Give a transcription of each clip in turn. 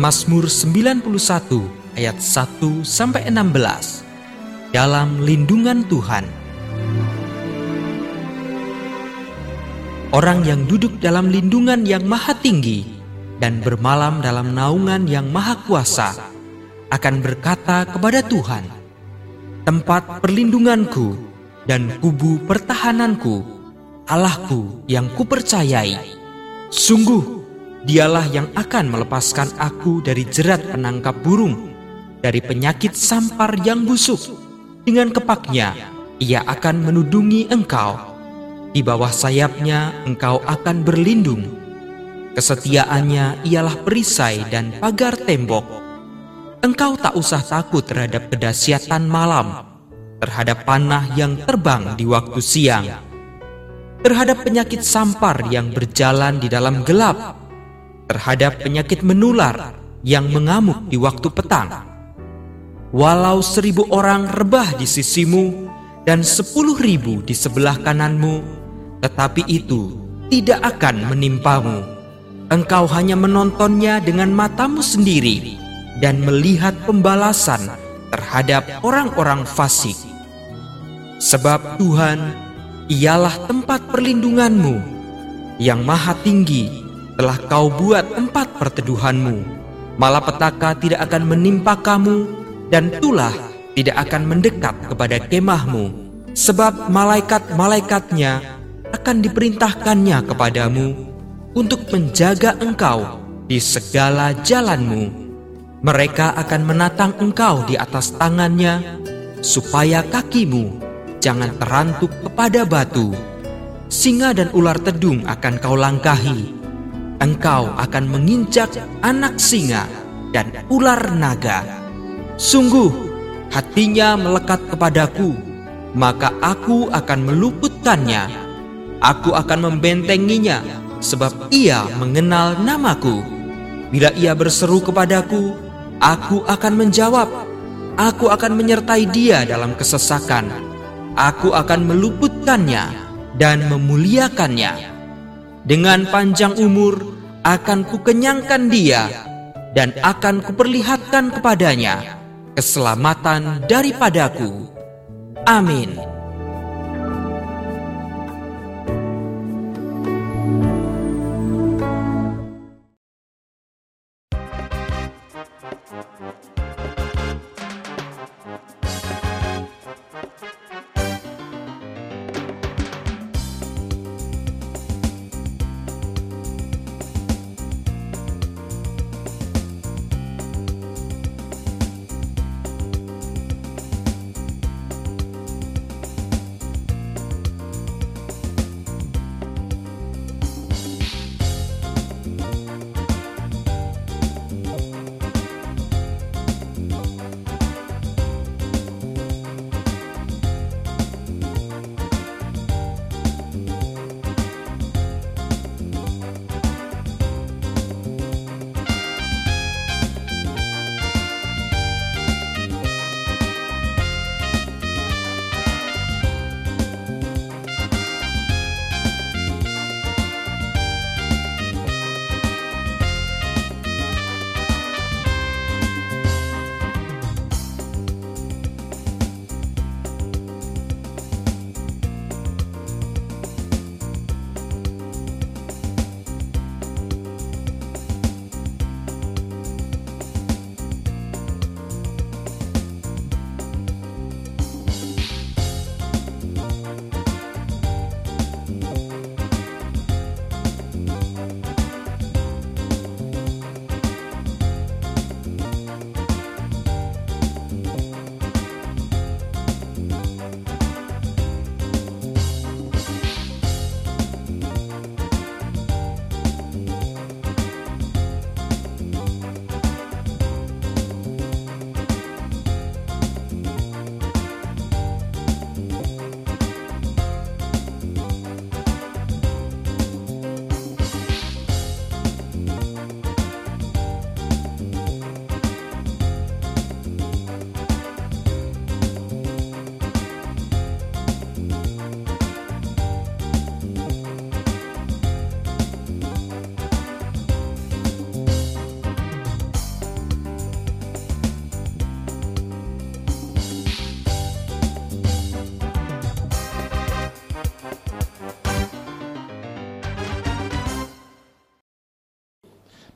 Mazmur 91 ayat 1 sampai 16. Dalam lindungan Tuhan. Orang yang duduk dalam lindungan yang maha tinggi dan bermalam dalam naungan yang maha kuasa akan berkata kepada Tuhan, Tempat perlindunganku dan kubu pertahananku, Allahku yang kupercayai. Sungguh, dialah yang akan melepaskan aku dari jerat penangkap burung, dari penyakit sampar yang busuk. Dengan kepaknya, ia akan menudungi engkau di bawah sayapnya engkau akan berlindung. Kesetiaannya ialah perisai dan pagar tembok. Engkau tak usah takut terhadap kedahsyatan malam, terhadap panah yang terbang di waktu siang, terhadap penyakit sampar yang berjalan di dalam gelap, terhadap penyakit menular yang mengamuk di waktu petang. Walau seribu orang rebah di sisimu dan sepuluh ribu di sebelah kananmu, tetapi itu tidak akan menimpamu. Engkau hanya menontonnya dengan matamu sendiri dan melihat pembalasan terhadap orang-orang fasik. Sebab Tuhan ialah tempat perlindunganmu yang maha tinggi telah kau buat tempat perteduhanmu. Malapetaka tidak akan menimpa kamu dan tulah tidak akan mendekat kepada kemahmu. Sebab malaikat-malaikatnya akan diperintahkannya kepadamu untuk menjaga engkau di segala jalanmu. Mereka akan menatang engkau di atas tangannya, supaya kakimu jangan terantuk kepada batu. Singa dan ular tedung akan kau langkahi. Engkau akan menginjak anak singa dan ular naga. Sungguh, hatinya melekat kepadaku, maka aku akan meluputkannya Aku akan membentenginya, sebab ia mengenal namaku. Bila ia berseru kepadaku, aku akan menjawab. Aku akan menyertai dia dalam kesesakan. Aku akan meluputkannya dan memuliakannya. Dengan panjang umur akan kukenyangkan dia dan akan kuperlihatkan kepadanya keselamatan daripadaku. Amin.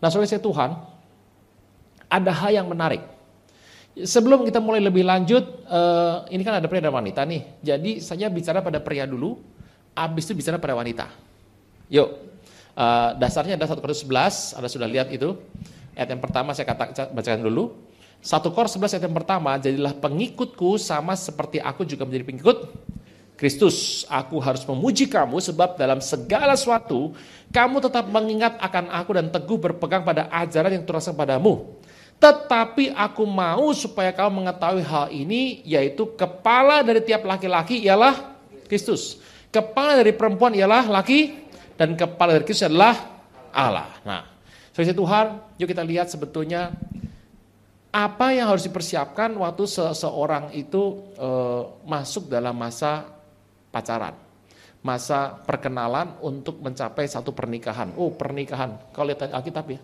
Nah, saudara Tuhan, ada hal yang menarik. Sebelum kita mulai lebih lanjut, uh, ini kan ada pria dan wanita nih. Jadi saya bicara pada pria dulu, habis itu bicara pada wanita. Yuk, uh, dasarnya ada 1 Korintus 11, Anda sudah lihat itu. Ayat yang pertama saya kata, bacakan dulu. 1 Korintus 11 ayat yang pertama, jadilah pengikutku sama seperti aku juga menjadi pengikut Kristus. Aku harus memuji kamu sebab dalam segala sesuatu kamu tetap mengingat akan aku dan teguh berpegang pada ajaran yang terasa padamu tetapi aku mau supaya kau mengetahui hal ini, yaitu kepala dari tiap laki-laki ialah Kristus. Kepala dari perempuan ialah laki, dan kepala dari Kristus adalah Allah. Nah, sebagai Tuhan, yuk kita lihat sebetulnya apa yang harus dipersiapkan waktu seseorang itu e, masuk dalam masa pacaran, masa perkenalan untuk mencapai satu pernikahan. Oh, pernikahan. Kalau lihat Alkitab ya,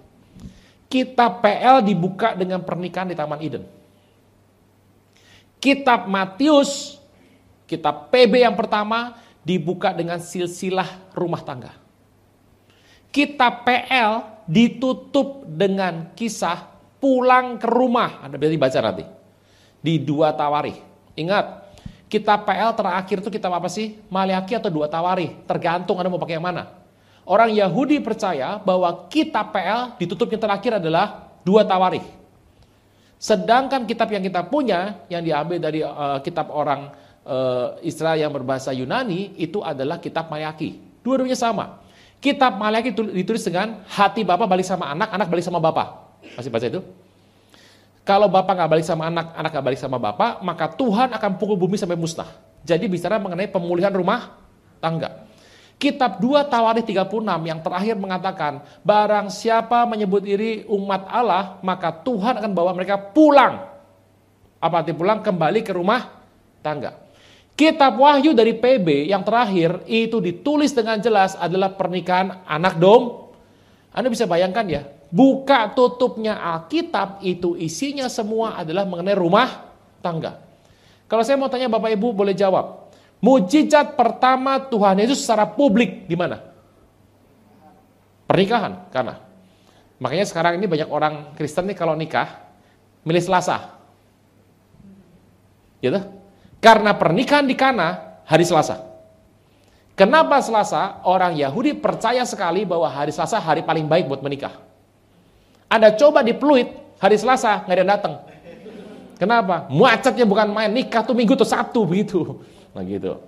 Kitab PL dibuka dengan pernikahan di Taman Eden. Kitab Matius, kitab PB yang pertama dibuka dengan silsilah rumah tangga. Kitab PL ditutup dengan kisah pulang ke rumah. Anda bisa baca nanti. Di dua tawari. Ingat, kitab PL terakhir itu kitab apa sih? Maliaki atau dua tawari? Tergantung Anda mau pakai yang mana. Orang Yahudi percaya bahwa kitab PL ditutupnya terakhir adalah dua tawarikh. Sedangkan kitab yang kita punya, yang diambil dari uh, kitab orang uh, Israel yang berbahasa Yunani, itu adalah kitab Mayaki. Dua-duanya sama. Kitab Mayaki ditulis dengan hati bapak balik sama anak, anak balik sama bapak. Masih baca itu? Kalau bapak nggak balik sama anak, anak nggak balik sama bapak, maka Tuhan akan pukul bumi sampai musnah. Jadi bicara mengenai pemulihan rumah tangga. Kitab 2 Tawarikh 36 yang terakhir mengatakan, barang siapa menyebut diri umat Allah, maka Tuhan akan bawa mereka pulang. Apa arti pulang? Kembali ke rumah tangga. Kitab Wahyu dari PB yang terakhir itu ditulis dengan jelas adalah pernikahan anak dom. Anda bisa bayangkan ya, buka tutupnya Alkitab itu isinya semua adalah mengenai rumah tangga. Kalau saya mau tanya Bapak Ibu boleh jawab. Mujizat pertama Tuhan Yesus secara publik di mana? Pernikahan, karena. Makanya sekarang ini banyak orang Kristen nih kalau nikah milih Selasa. Gitu? Karena pernikahan di Kana hari Selasa. Kenapa Selasa? Orang Yahudi percaya sekali bahwa hari Selasa hari paling baik buat menikah. Anda coba di Pluit, hari Selasa nggak ada yang datang. Kenapa? Macetnya bukan main, nikah tuh minggu tuh Sabtu begitu. Nah gitu.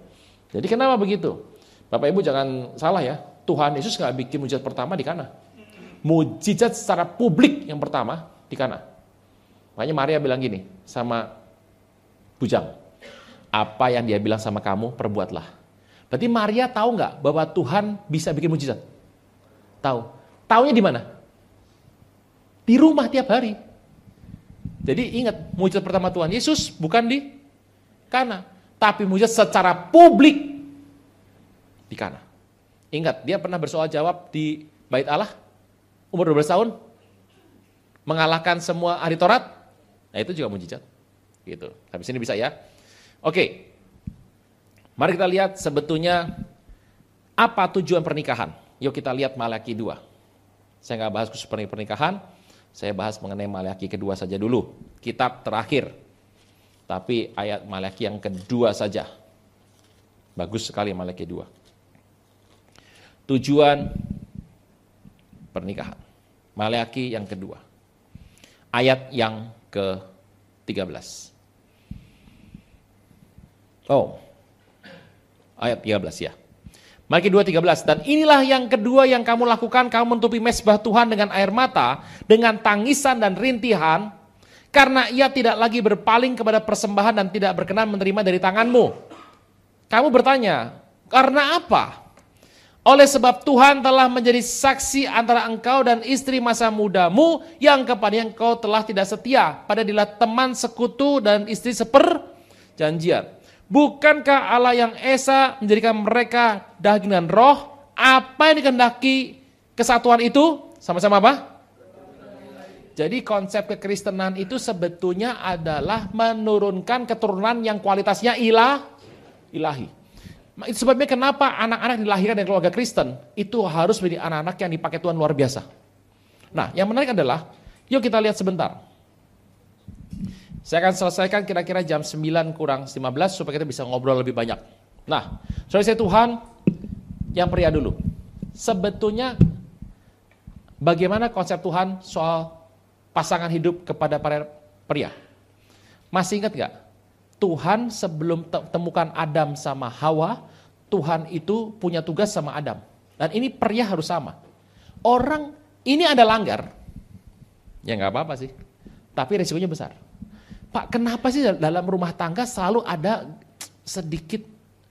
Jadi kenapa begitu? Bapak Ibu jangan salah ya. Tuhan Yesus nggak bikin mujizat pertama di kana. Mujizat secara publik yang pertama di kana. Makanya Maria bilang gini sama bujang. Apa yang dia bilang sama kamu, perbuatlah. Berarti Maria tahu nggak bahwa Tuhan bisa bikin mujizat? Tahu. Taunya di mana? Di rumah tiap hari. Jadi ingat, mujizat pertama Tuhan Yesus bukan di kana tapi mujizat secara publik di Kana. Ingat, dia pernah bersoal jawab di Bait Allah, umur 12 tahun, mengalahkan semua ahli. Nah itu juga mujizat. Gitu. Habis ini bisa ya. Oke. Mari kita lihat sebetulnya apa tujuan pernikahan. Yuk kita lihat Malaki 2. Saya nggak bahas khusus pernikahan, saya bahas mengenai Malaki kedua saja dulu. Kitab terakhir tapi ayat Malaki yang kedua saja. Bagus sekali Malaki dua. Tujuan pernikahan. Malaki yang kedua. Ayat yang ke-13. Oh, ayat 13 ya. Malaki 2.13, dan inilah yang kedua yang kamu lakukan, kamu menutupi mesbah Tuhan dengan air mata, dengan tangisan dan rintihan, karena ia tidak lagi berpaling kepada persembahan dan tidak berkenan menerima dari tanganmu. Kamu bertanya, karena apa? Oleh sebab Tuhan telah menjadi saksi antara engkau dan istri masa mudamu yang kepada engkau telah tidak setia. Pada dilah teman sekutu dan istri seperjanjian. Bukankah Allah yang Esa menjadikan mereka daging dan roh? Apa yang dikehendaki kesatuan itu? Sama-sama apa? Jadi konsep kekristenan itu sebetulnya adalah menurunkan keturunan yang kualitasnya ilah, ilahi. Itu sebabnya kenapa anak-anak dilahirkan dari keluarga Kristen itu harus menjadi anak-anak yang dipakai Tuhan luar biasa. Nah, yang menarik adalah, yuk kita lihat sebentar. Saya akan selesaikan kira-kira jam 9 kurang 15 supaya kita bisa ngobrol lebih banyak. Nah, saudara saya Tuhan, yang pria dulu. Sebetulnya bagaimana konsep Tuhan soal pasangan hidup kepada para pria? Masih ingat gak? Tuhan sebelum temukan Adam sama Hawa, Tuhan itu punya tugas sama Adam. Dan ini pria harus sama. Orang ini ada langgar, ya nggak apa-apa sih. Tapi resikonya besar. Pak, kenapa sih dalam rumah tangga selalu ada sedikit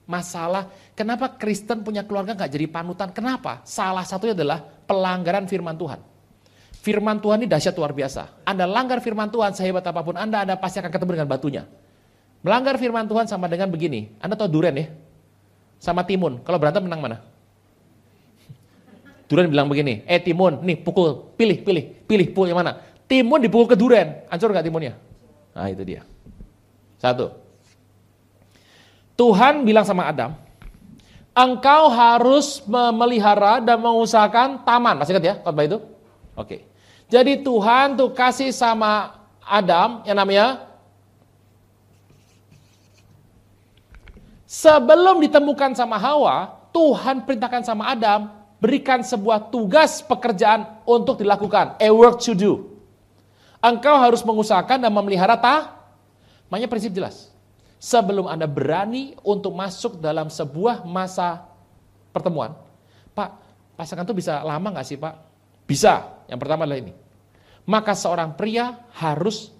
masalah? Kenapa Kristen punya keluarga nggak jadi panutan? Kenapa? Salah satunya adalah pelanggaran firman Tuhan. Firman Tuhan ini dahsyat luar biasa. Anda langgar firman Tuhan, sehebat apa pun Anda, Anda pasti akan ketemu dengan batunya. Melanggar firman Tuhan sama dengan begini. Anda tahu duren ya? Sama timun. Kalau berantem menang mana? Duren bilang begini, eh Timun, nih pukul, pilih, pilih, pilih, pukul yang mana? Timun dipukul ke Duren, hancur nggak timunnya? Nah itu dia. Satu. Tuhan bilang sama Adam, engkau harus memelihara dan mengusahakan taman. Masih ingat ya khotbah itu? Oke. Jadi Tuhan tuh kasih sama Adam yang namanya sebelum ditemukan sama Hawa, Tuhan perintahkan sama Adam berikan sebuah tugas pekerjaan untuk dilakukan. A work to do. Engkau harus mengusahakan dan memelihara ta. Makanya prinsip jelas. Sebelum Anda berani untuk masuk dalam sebuah masa pertemuan. Pak, pasangan itu bisa lama nggak sih Pak? Bisa. Yang pertama adalah ini. Maka seorang pria harus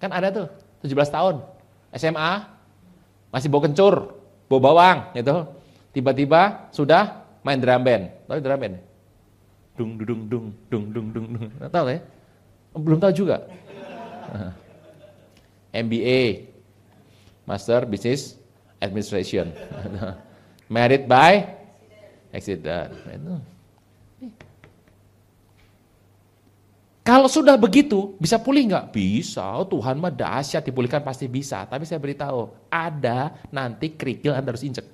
Kan ada tuh 17 tahun SMA masih bau kencur, bawa bawang gitu. Tiba-tiba sudah main drum band. Tahu drum band? Dung dung dung dung dung dung dung. Tahu ya? Belum tahu juga. MBA, Master Business Administration. Married by accident. Kalau sudah begitu, bisa pulih nggak? Bisa. Tuhan mah dahsyat, dipulihkan pasti bisa. Tapi saya beritahu, ada nanti kerikil Anda harus injek.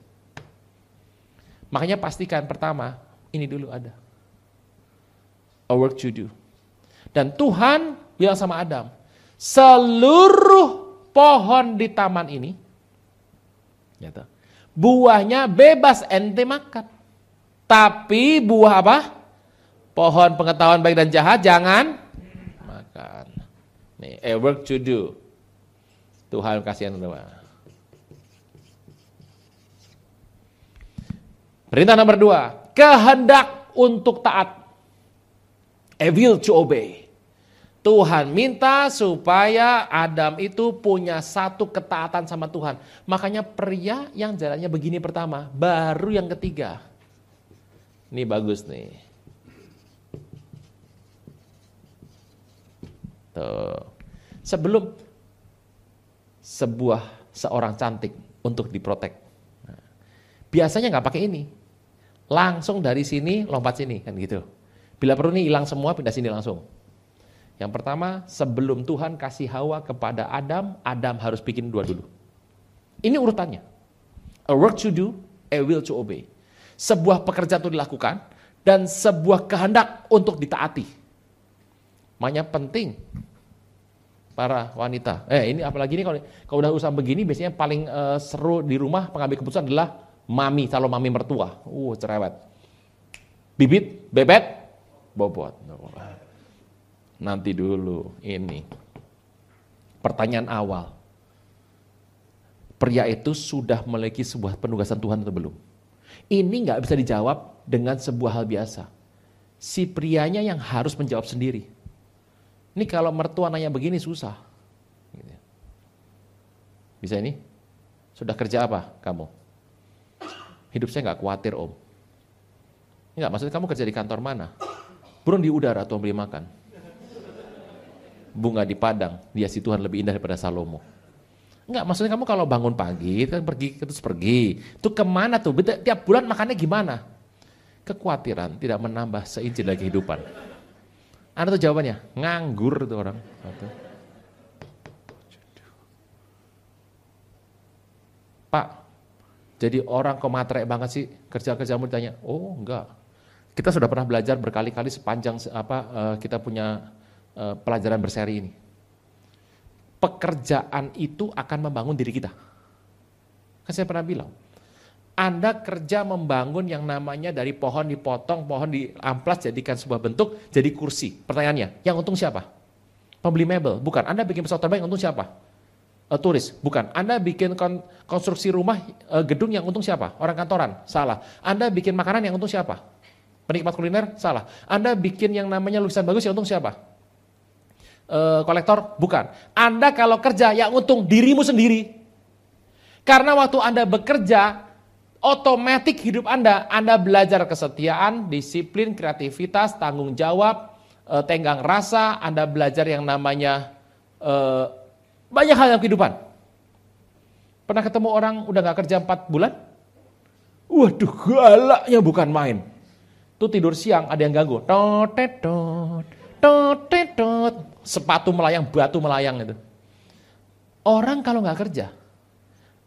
Makanya pastikan pertama, ini dulu ada. A work to do. Dan Tuhan bilang sama Adam, seluruh pohon di taman ini, buahnya bebas ente makan. Tapi buah apa? Pohon pengetahuan baik dan jahat jangan Nih, a work to do. Tuhan kasihan doa. Perintah nomor dua, kehendak untuk taat. A will to obey. Tuhan minta supaya Adam itu punya satu ketaatan sama Tuhan. Makanya pria yang jalannya begini pertama, baru yang ketiga. Ini bagus nih. Tuh. Sebelum sebuah seorang cantik untuk diprotek. Nah, biasanya nggak pakai ini. Langsung dari sini lompat sini kan gitu. Bila perlu nih hilang semua pindah sini langsung. Yang pertama, sebelum Tuhan kasih Hawa kepada Adam, Adam harus bikin dua dulu. Ini urutannya. A work to do, a will to obey. Sebuah pekerjaan itu dilakukan dan sebuah kehendak untuk ditaati. Makanya penting para wanita. Eh ini apalagi ini kalau kalau udah usaha begini biasanya paling uh, seru di rumah pengambil keputusan adalah mami, calon mami mertua. Uh, cerewet. Bibit, bebet, bobot. Nanti dulu ini. Pertanyaan awal. Pria itu sudah memiliki sebuah penugasan Tuhan atau belum? Ini nggak bisa dijawab dengan sebuah hal biasa. Si prianya yang harus menjawab sendiri. Ini kalau mertua nanya begini susah. Gitu. Bisa ini? Sudah kerja apa kamu? Hidup saya nggak khawatir om. Enggak, maksudnya kamu kerja di kantor mana? Burung di udara atau beli makan. Bunga di padang, dia si Tuhan lebih indah daripada Salomo. Enggak, maksudnya kamu kalau bangun pagi, kan pergi terus pergi. Itu ke mana tuh? Tiap bulan makannya gimana? Kekhawatiran tidak menambah seinci lagi kehidupan. Ada tuh jawabannya, nganggur tuh orang. Pak, jadi orang kok matre banget sih kerja-kerjamu ditanya, oh enggak. Kita sudah pernah belajar berkali-kali sepanjang apa uh, kita punya uh, pelajaran berseri ini. Pekerjaan itu akan membangun diri kita. Kan saya pernah bilang, anda kerja membangun yang namanya dari pohon dipotong, pohon diamplas jadikan sebuah bentuk, jadi kursi. Pertanyaannya, yang untung siapa? Pembeli mebel? Bukan. Anda bikin pesawat terbang, yang untung siapa? Uh, turis? Bukan. Anda bikin kon konstruksi rumah, uh, gedung yang untung siapa? Orang kantoran? Salah. Anda bikin makanan yang untung siapa? Penikmat kuliner? Salah. Anda bikin yang namanya lukisan bagus, yang untung siapa? Uh, kolektor? Bukan. Anda kalau kerja, yang untung dirimu sendiri. Karena waktu Anda bekerja, otomatis hidup Anda, Anda belajar kesetiaan, disiplin, kreativitas, tanggung jawab, e, tenggang rasa, Anda belajar yang namanya e, banyak hal dalam kehidupan. Pernah ketemu orang udah gak kerja 4 bulan? Waduh, galaknya bukan main. Tuh tidur siang ada yang ganggu. Totetot, totetot. Sepatu melayang, batu melayang itu. Orang kalau nggak kerja,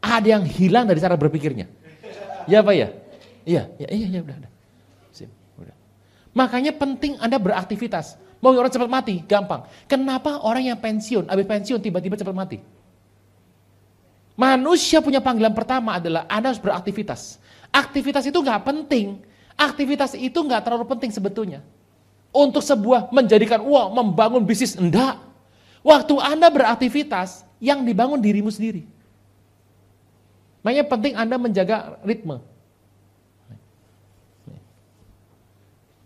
ada yang hilang dari cara berpikirnya. Ya Pak ya? Iya, ya, iya, iya, udah, udah. Sip, udah. Makanya penting Anda beraktivitas. Mau orang cepat mati, gampang. Kenapa orang yang pensiun, habis pensiun tiba-tiba cepat mati? Manusia punya panggilan pertama adalah Anda harus beraktivitas. Aktivitas itu nggak penting. Aktivitas itu nggak terlalu penting sebetulnya. Untuk sebuah menjadikan uang, membangun bisnis, enggak. Waktu Anda beraktivitas, yang dibangun dirimu sendiri. Makanya penting Anda menjaga ritme.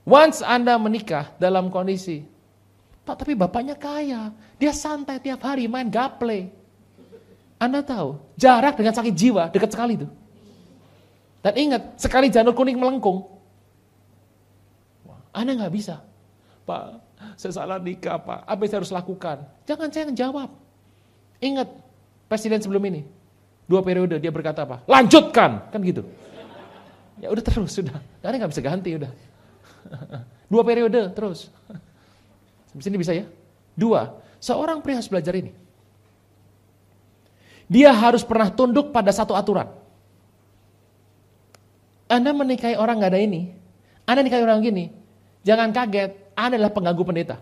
Once Anda menikah dalam kondisi, Pak tapi bapaknya kaya, dia santai tiap hari main gaple. Anda tahu, jarak dengan sakit jiwa dekat sekali itu. Dan ingat, sekali janur kuning melengkung, Anda nggak bisa. Pak, saya salah nikah Pak, apa yang saya harus lakukan? Jangan saya jawab. Ingat, presiden sebelum ini, Dua periode dia berkata apa? Lanjutkan, kan gitu. Ya udah terus, sudah. Karena nggak bisa ganti, udah. Dua periode terus. Sampai sini bisa ya? Dua, seorang pria harus belajar ini. Dia harus pernah tunduk pada satu aturan. Anda menikahi orang nggak ada ini, Anda nikahi orang gini, jangan kaget, Anda adalah pengganggu pendeta.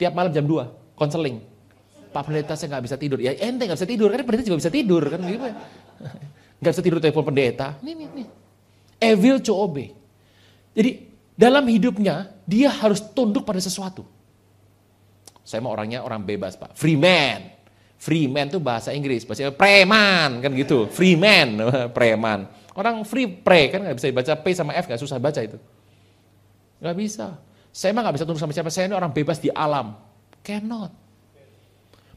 Tiap malam jam 2, konseling. Pak pendeta saya nggak bisa tidur. Ya ente nggak bisa tidur, kan pendeta juga bisa tidur kan gitu. Nggak bisa tidur telepon pendeta. Nih nih nih. Evil to obey. Jadi dalam hidupnya dia harus tunduk pada sesuatu. Saya mau orangnya orang bebas pak, free man. Free man itu bahasa Inggris, bahasa preman kan gitu. Free man, preman. Orang free pre kan nggak bisa baca P sama F nggak susah baca itu. Nggak bisa. Saya mah nggak bisa tunduk sama siapa. Saya ini orang bebas di alam. Cannot.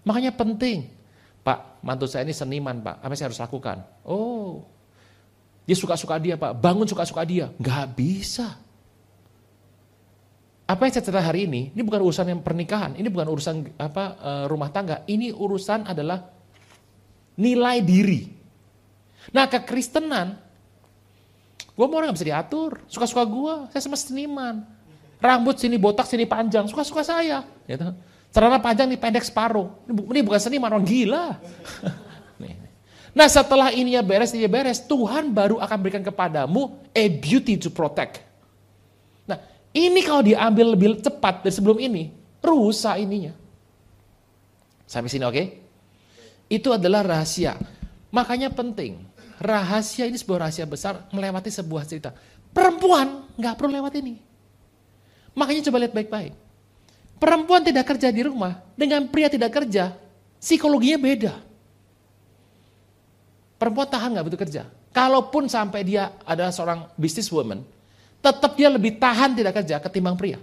Makanya penting. Pak, mantu saya ini seniman pak, apa saya harus lakukan? Oh, dia suka-suka dia pak, bangun suka-suka dia. Gak bisa. Apa yang saya cerita hari ini, ini bukan urusan yang pernikahan, ini bukan urusan apa eh, rumah tangga, ini urusan adalah nilai diri. Nah kekristenan, gue mau orang gak bisa diatur, suka-suka gue, saya sama seniman. Rambut sini botak, sini panjang, suka-suka saya. Gitu. Celana panjang nih pendek separuh. Ini bukan seniman, orang gila. Nah setelah ini ya beres, ini ya beres, Tuhan baru akan berikan kepadamu a beauty to protect. Nah ini kalau diambil lebih cepat dari sebelum ini, rusak ininya. Sampai sini oke? Okay? Itu adalah rahasia. Makanya penting, rahasia ini sebuah rahasia besar melewati sebuah cerita. Perempuan nggak perlu lewat ini. Makanya coba lihat baik-baik. Perempuan tidak kerja di rumah dengan pria tidak kerja, psikologinya beda. Perempuan tahan nggak butuh kerja. Kalaupun sampai dia adalah seorang businesswoman, tetap dia lebih tahan tidak kerja ketimbang pria.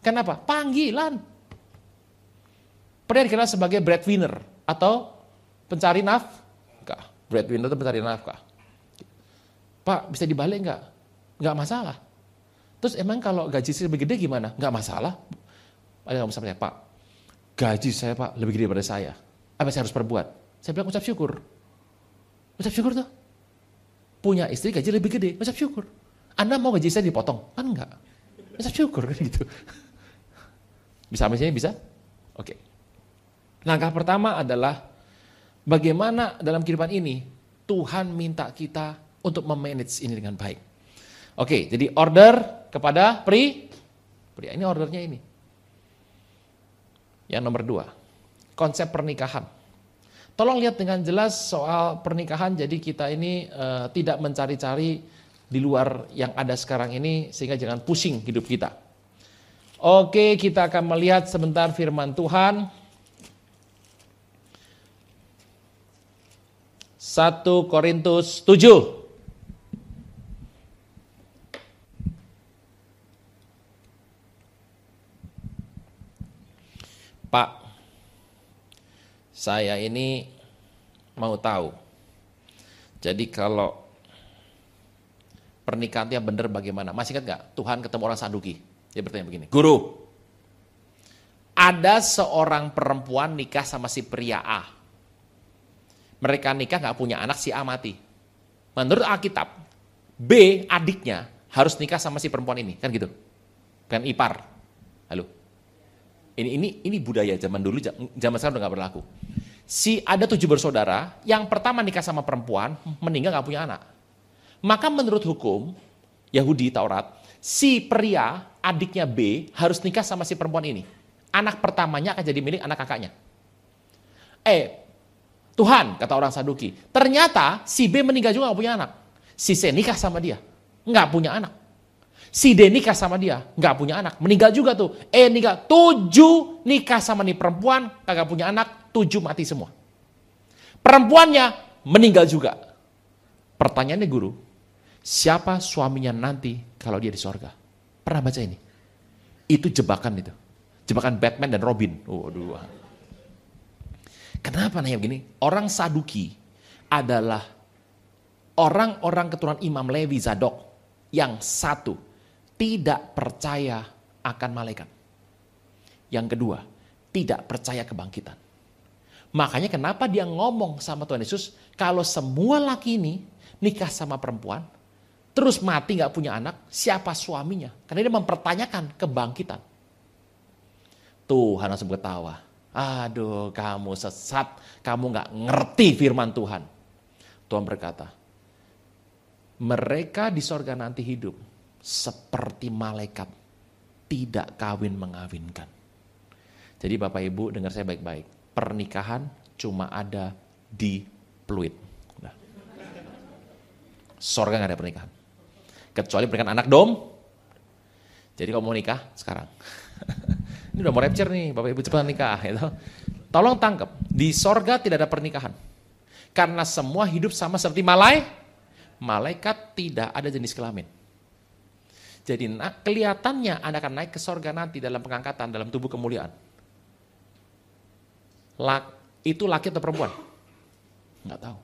Kenapa? Panggilan. Pria dikenal sebagai breadwinner atau pencari nafkah. Breadwinner itu pencari nafkah. Pak, bisa dibalik nggak? Nggak masalah. Terus emang kalau gaji sih lebih gede gimana? Nggak masalah. Ada sama saya, Pak, gaji saya Pak lebih gede daripada saya. Apa yang saya harus perbuat? Saya bilang ucap syukur. Ucap syukur tuh. Punya istri gaji lebih gede, ucap syukur. Anda mau gaji saya dipotong? Kan enggak. Ucap syukur kan gitu. Bisa sini bisa? Oke. Langkah pertama adalah bagaimana dalam kehidupan ini Tuhan minta kita untuk memanage ini dengan baik. Oke, jadi order kepada pri pria. Ini ordernya ini. Yang nomor dua, konsep pernikahan. Tolong lihat dengan jelas soal pernikahan. Jadi kita ini uh, tidak mencari-cari di luar yang ada sekarang ini sehingga jangan pusing hidup kita. Oke, kita akan melihat sebentar firman Tuhan. 1 Korintus 7. Pak, saya ini mau tahu. Jadi kalau pernikahannya benar bagaimana? Masih ingat gak Tuhan ketemu orang Saduki? Dia bertanya begini, Guru, ada seorang perempuan nikah sama si pria A. Mereka nikah gak punya anak, si A mati. Menurut Alkitab, B adiknya harus nikah sama si perempuan ini, kan gitu? Kan ipar. Halo. Ini ini ini budaya zaman dulu, zaman sekarang udah gak berlaku. Si ada tujuh bersaudara, yang pertama nikah sama perempuan, meninggal gak punya anak. Maka menurut hukum Yahudi Taurat, si pria adiknya B harus nikah sama si perempuan ini. Anak pertamanya akan jadi milik anak kakaknya. Eh, Tuhan, kata orang Saduki, ternyata si B meninggal juga gak punya anak. Si C nikah sama dia, nggak punya anak. Si D nikah sama dia, nggak punya anak. Meninggal juga tuh. Eh nikah, tujuh nikah sama nih perempuan, kagak punya anak, tujuh mati semua. Perempuannya meninggal juga. Pertanyaannya guru, siapa suaminya nanti kalau dia di sorga? Pernah baca ini? Itu jebakan itu. Jebakan Batman dan Robin. Waduh. Kenapa nanya begini? Orang Saduki adalah orang-orang keturunan Imam Levi Zadok yang satu tidak percaya akan malaikat. Yang kedua, tidak percaya kebangkitan. Makanya kenapa dia ngomong sama Tuhan Yesus, kalau semua laki ini nikah sama perempuan, terus mati gak punya anak, siapa suaminya? Karena dia mempertanyakan kebangkitan. Tuhan langsung ketawa. Aduh, kamu sesat, kamu gak ngerti firman Tuhan. Tuhan berkata, mereka di sorga nanti hidup seperti malaikat tidak kawin mengawinkan. Jadi Bapak Ibu dengar saya baik-baik. Pernikahan cuma ada di peluit. Nah. Sorga nggak ada pernikahan. Kecuali pernikahan anak dom. Jadi kalau mau nikah sekarang. Ini udah mau rapture nih, Bapak Ibu cepat nikah. Gitu. Tolong tangkap, di sorga tidak ada pernikahan. Karena semua hidup sama seperti malai, malaikat tidak ada jenis kelamin. Jadi kelihatannya Anda akan naik ke sorga nanti dalam pengangkatan, dalam tubuh kemuliaan. Lak, itu laki atau perempuan? Enggak tahu.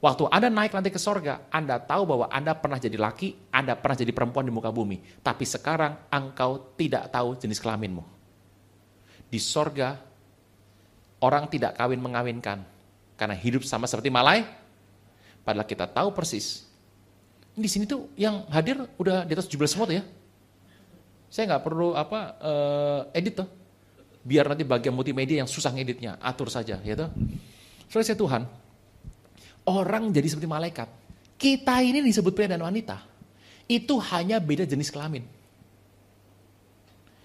Waktu Anda naik nanti ke sorga, Anda tahu bahwa Anda pernah jadi laki, Anda pernah jadi perempuan di muka bumi. Tapi sekarang engkau tidak tahu jenis kelaminmu. Di sorga, orang tidak kawin mengawinkan. Karena hidup sama seperti malai. Padahal kita tahu persis di sini tuh yang hadir udah di atas 17 semua tuh ya. Saya nggak perlu apa uh, edit tuh. Biar nanti bagian multimedia yang susah ngeditnya, atur saja, ya tuh. Soalnya saya Tuhan, orang jadi seperti malaikat. Kita ini disebut pria dan wanita. Itu hanya beda jenis kelamin.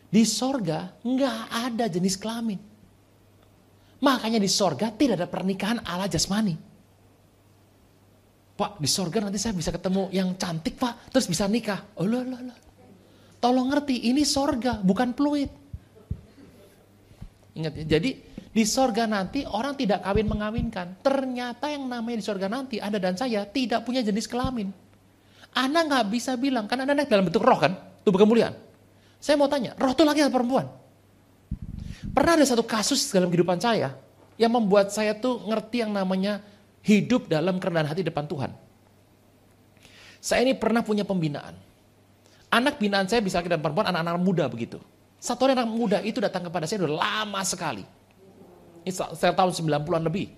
Di sorga nggak ada jenis kelamin. Makanya di sorga tidak ada pernikahan ala jasmani. Pak di sorga nanti saya bisa ketemu yang cantik pak, terus bisa nikah. Oh lah lah lah. Tolong ngerti, ini sorga bukan peluit. Ingat ya, jadi di sorga nanti orang tidak kawin mengawinkan. Ternyata yang namanya di sorga nanti, Anda dan saya tidak punya jenis kelamin. Anda nggak bisa bilang, kan Anda naik dalam bentuk roh kan, tubuh kemuliaan. Saya mau tanya, roh itu laki atau perempuan? Pernah ada satu kasus dalam kehidupan saya, yang membuat saya tuh ngerti yang namanya hidup dalam kerendahan hati depan Tuhan. Saya ini pernah punya pembinaan. Anak binaan saya bisa dan perempuan, anak-anak muda begitu. Satu orang anak muda itu datang kepada saya sudah lama sekali. Ini saya tahun 90-an lebih.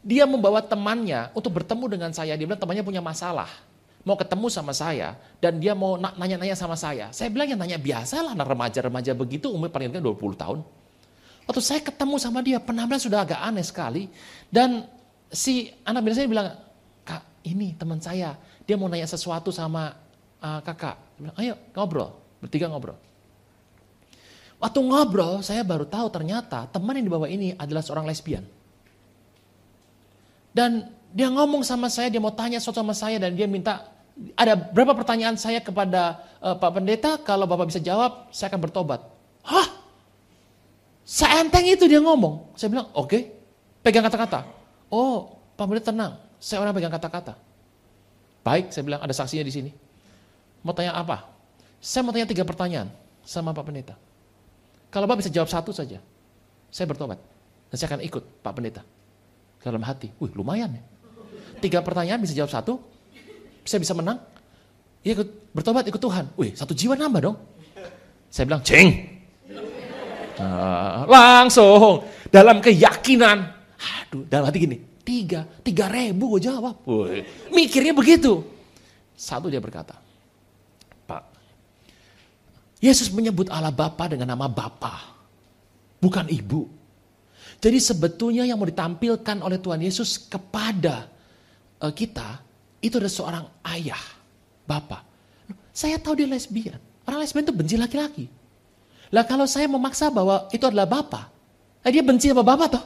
Dia membawa temannya untuk bertemu dengan saya. Dia bilang temannya punya masalah. Mau ketemu sama saya. Dan dia mau nanya-nanya sama saya. Saya bilang yang nanya biasa lah anak remaja-remaja begitu. Umur paling 20 tahun. Waktu saya ketemu sama dia, penampilan sudah agak aneh sekali. Dan si anak bini saya bilang, kak ini teman saya, dia mau nanya sesuatu sama uh, kakak, bilang, ayo ngobrol, bertiga ngobrol. Waktu ngobrol, saya baru tahu ternyata teman yang dibawa ini adalah seorang lesbian. Dan dia ngomong sama saya, dia mau tanya sesuatu sama saya dan dia minta ada berapa pertanyaan saya kepada uh, Pak Pendeta, kalau Bapak bisa jawab, saya akan bertobat. Hah? Seenteng itu dia ngomong. Saya bilang, oke, okay. pegang kata-kata. Oh, Pak Pendeta tenang, saya orang pegang kata-kata. Baik, saya bilang ada saksinya di sini. Mau tanya apa? Saya mau tanya tiga pertanyaan sama Pak Pendeta. Kalau Bapak bisa jawab satu saja, saya bertobat. Dan saya akan ikut Pak Pendeta. Dalam hati, wih lumayan ya. Tiga pertanyaan bisa jawab satu, saya bisa menang. Ya ikut bertobat, ikut Tuhan. Wih satu jiwa nambah dong. Saya bilang, ceng. Nah, langsung dalam keyakinan. Aduh, dalam hati gini, tiga, tiga ribu gue jawab. Wih, mikirnya begitu. Satu dia berkata, Yesus menyebut Allah Bapa dengan nama Bapa, bukan ibu. Jadi sebetulnya yang mau ditampilkan oleh Tuhan Yesus kepada uh, kita itu adalah seorang ayah, Bapa. Saya tahu dia lesbian. Orang lesbian itu benci laki-laki. Lah kalau saya memaksa bahwa itu adalah Bapa, eh dia benci sama Bapa toh.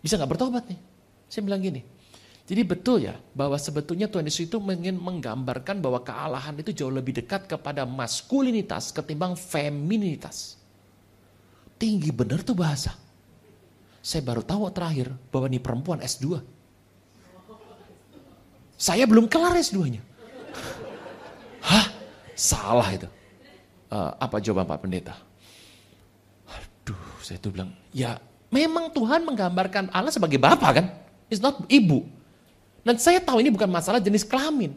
Bisa nggak bertobat nih? Saya bilang gini, jadi betul ya bahwa sebetulnya Tuhan Yesus itu ingin menggambarkan bahwa kealahan itu jauh lebih dekat kepada maskulinitas ketimbang feminitas. Tinggi benar tuh bahasa. Saya baru tahu terakhir bahwa ini perempuan S2. Saya belum kelar S2-nya. Hah? Salah itu. Uh, apa jawaban Pak Pendeta? Aduh, saya tuh bilang, ya memang Tuhan menggambarkan Allah sebagai bapak kan? It's not ibu. Dan saya tahu ini bukan masalah jenis kelamin.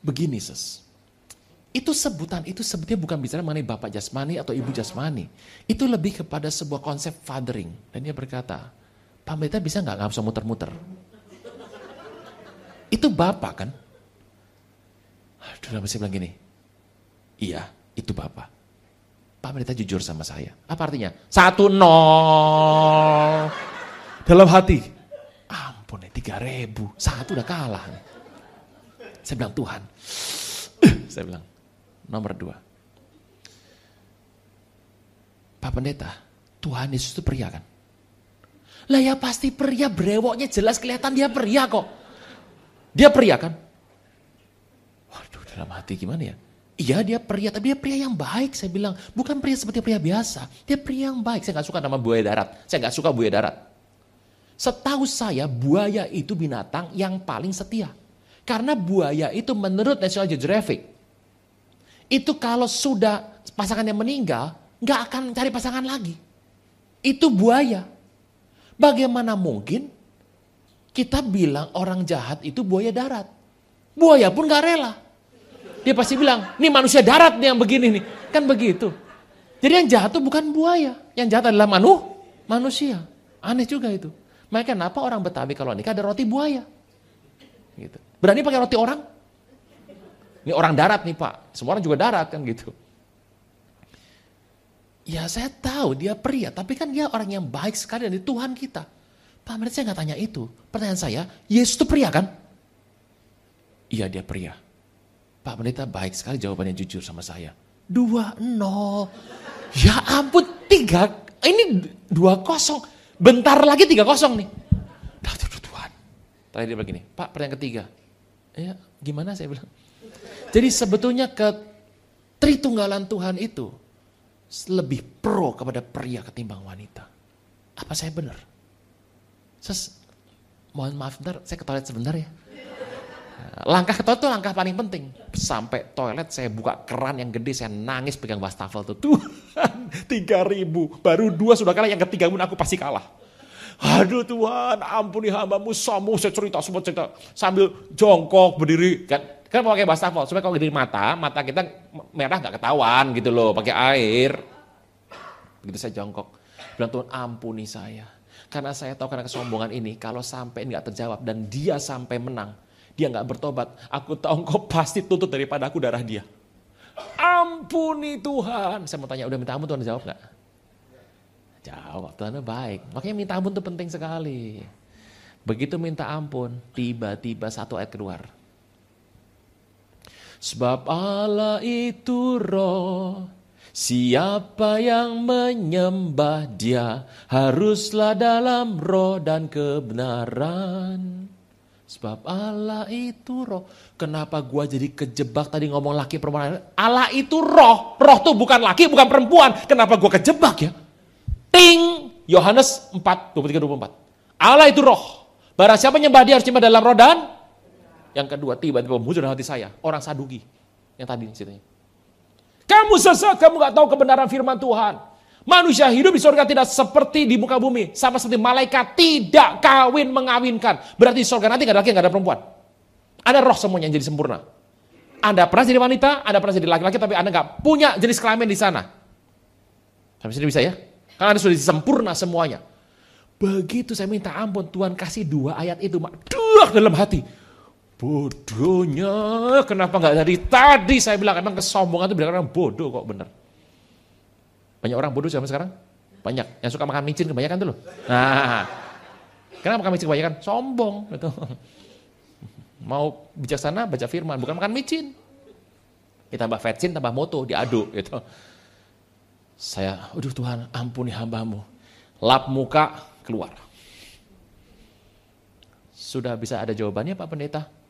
Begini, ses. Itu sebutan itu sebetulnya bukan bicara mengenai bapak jasmani atau ibu jasmani. Itu lebih kepada sebuah konsep fathering. Dan dia berkata, Pak Meta bisa nggak nggak usah muter-muter? Itu bapak kan? Aduh, masih bilang gini. Iya, itu bapak. Pak Meta jujur sama saya. Apa artinya? Satu nol. Dalam hati, ampun tiga ribu. Satu udah kalah. Saya bilang, Tuhan. Saya bilang, nomor dua. Pak Pendeta, Tuhan Yesus itu pria kan? Lah ya pasti pria, brewoknya jelas kelihatan dia pria kok. Dia pria kan? Waduh dalam hati gimana ya? Iya dia pria, tapi dia pria yang baik. Saya bilang, bukan pria seperti pria biasa. Dia pria yang baik. Saya gak suka nama buaya darat. Saya gak suka buaya darat. Setahu saya buaya itu binatang yang paling setia. Karena buaya itu menurut National Geographic, itu kalau sudah pasangannya meninggal, nggak akan cari pasangan lagi. Itu buaya. Bagaimana mungkin kita bilang orang jahat itu buaya darat? Buaya pun nggak rela. Dia pasti bilang, ini manusia darat nih yang begini nih. Kan begitu. Jadi yang jahat itu bukan buaya. Yang jahat adalah manu, manusia. Aneh juga itu. Makanya kenapa orang Betawi kalau nikah ada roti buaya? Gitu. Berani pakai roti orang? Ini orang darat nih pak, semua orang juga darat kan gitu. Ya saya tahu dia pria, tapi kan dia orang yang baik sekali dari Tuhan kita. Pak Menit saya nggak tanya itu. Pertanyaan saya, Yesus itu pria kan? Iya dia pria. Pak Pendeta baik sekali jawabannya jujur sama saya. Dua nol. Ya ampun tiga. Ini dua kosong. Bentar lagi tiga kosong nih. Dah Tuhan. Tadi dia begini, Pak pertanyaan ketiga. Ya gimana saya bilang. Jadi sebetulnya ke Tritunggalan Tuhan itu lebih pro kepada pria ketimbang wanita. Apa saya benar? Ses, mohon maaf bentar, saya ke toilet sebentar ya. Langkah ke toilet itu langkah paling penting. Sampai toilet saya buka keran yang gede, saya nangis pegang wastafel tuh. Tuhan, tiga ribu. Baru dua sudah kalah, yang ketiga pun aku pasti kalah. Aduh Tuhan, ampuni hambamu, samu, saya cerita semua cerita. Sambil jongkok, berdiri. Kan, kan pakai wastafel, supaya kalau di mata, mata kita merah gak ketahuan gitu loh, pakai air. Begitu saya jongkok. Bilang Tuhan ampuni saya. Karena saya tahu karena kesombongan ini, kalau sampai nggak terjawab dan dia sampai menang, dia nggak bertobat, aku tahu engkau pasti tuntut daripada aku darah dia. Ampuni Tuhan. Saya mau tanya, udah minta ampun Tuhan jawab nggak? Jawab, Tuhan baik. Makanya minta ampun itu penting sekali. Begitu minta ampun, tiba-tiba satu ayat keluar. Sebab Allah itu roh, siapa yang menyembah dia haruslah dalam roh dan kebenaran. Sebab Allah itu roh. Kenapa gua jadi kejebak tadi ngomong laki perempuan? Allah itu roh. Roh tuh bukan laki, bukan perempuan. Kenapa gua kejebak ya? Ting! Yohanes 4, 23, 24. Allah itu roh. Barang siapa nyembah dia harus nyembah dalam roh dan yang kedua tiba-tiba muncul dalam hati saya. Orang sadugi. Yang tadi ceritanya. Kamu sesat, kamu gak tahu kebenaran firman Tuhan. Manusia hidup di surga tidak seperti di muka bumi. Sama seperti malaikat tidak kawin mengawinkan. Berarti di surga nanti gak ada laki, gak ada perempuan. Ada roh semuanya yang jadi sempurna. Anda pernah jadi wanita, Anda pernah jadi laki-laki, tapi Anda gak punya jenis kelamin di sana. Sampai sini bisa ya? Karena Anda sudah sempurna semuanya. Begitu saya minta ampun, Tuhan kasih dua ayat itu, dua dalam hati. Bodohnya, kenapa nggak dari tadi saya bilang, emang kesombongan itu bilang orang bodoh kok bener. Banyak orang bodoh zaman sekarang? Banyak. Yang suka makan micin kebanyakan tuh loh. Nah, kenapa makan micin kebanyakan? Sombong. Gitu. Mau bijaksana baca firman, bukan makan micin. Ditambah vetsin, tambah moto, diaduk gitu. Saya, aduh Tuhan ampuni hambamu. Lap muka, keluar. Sudah bisa ada jawabannya Pak Pendeta?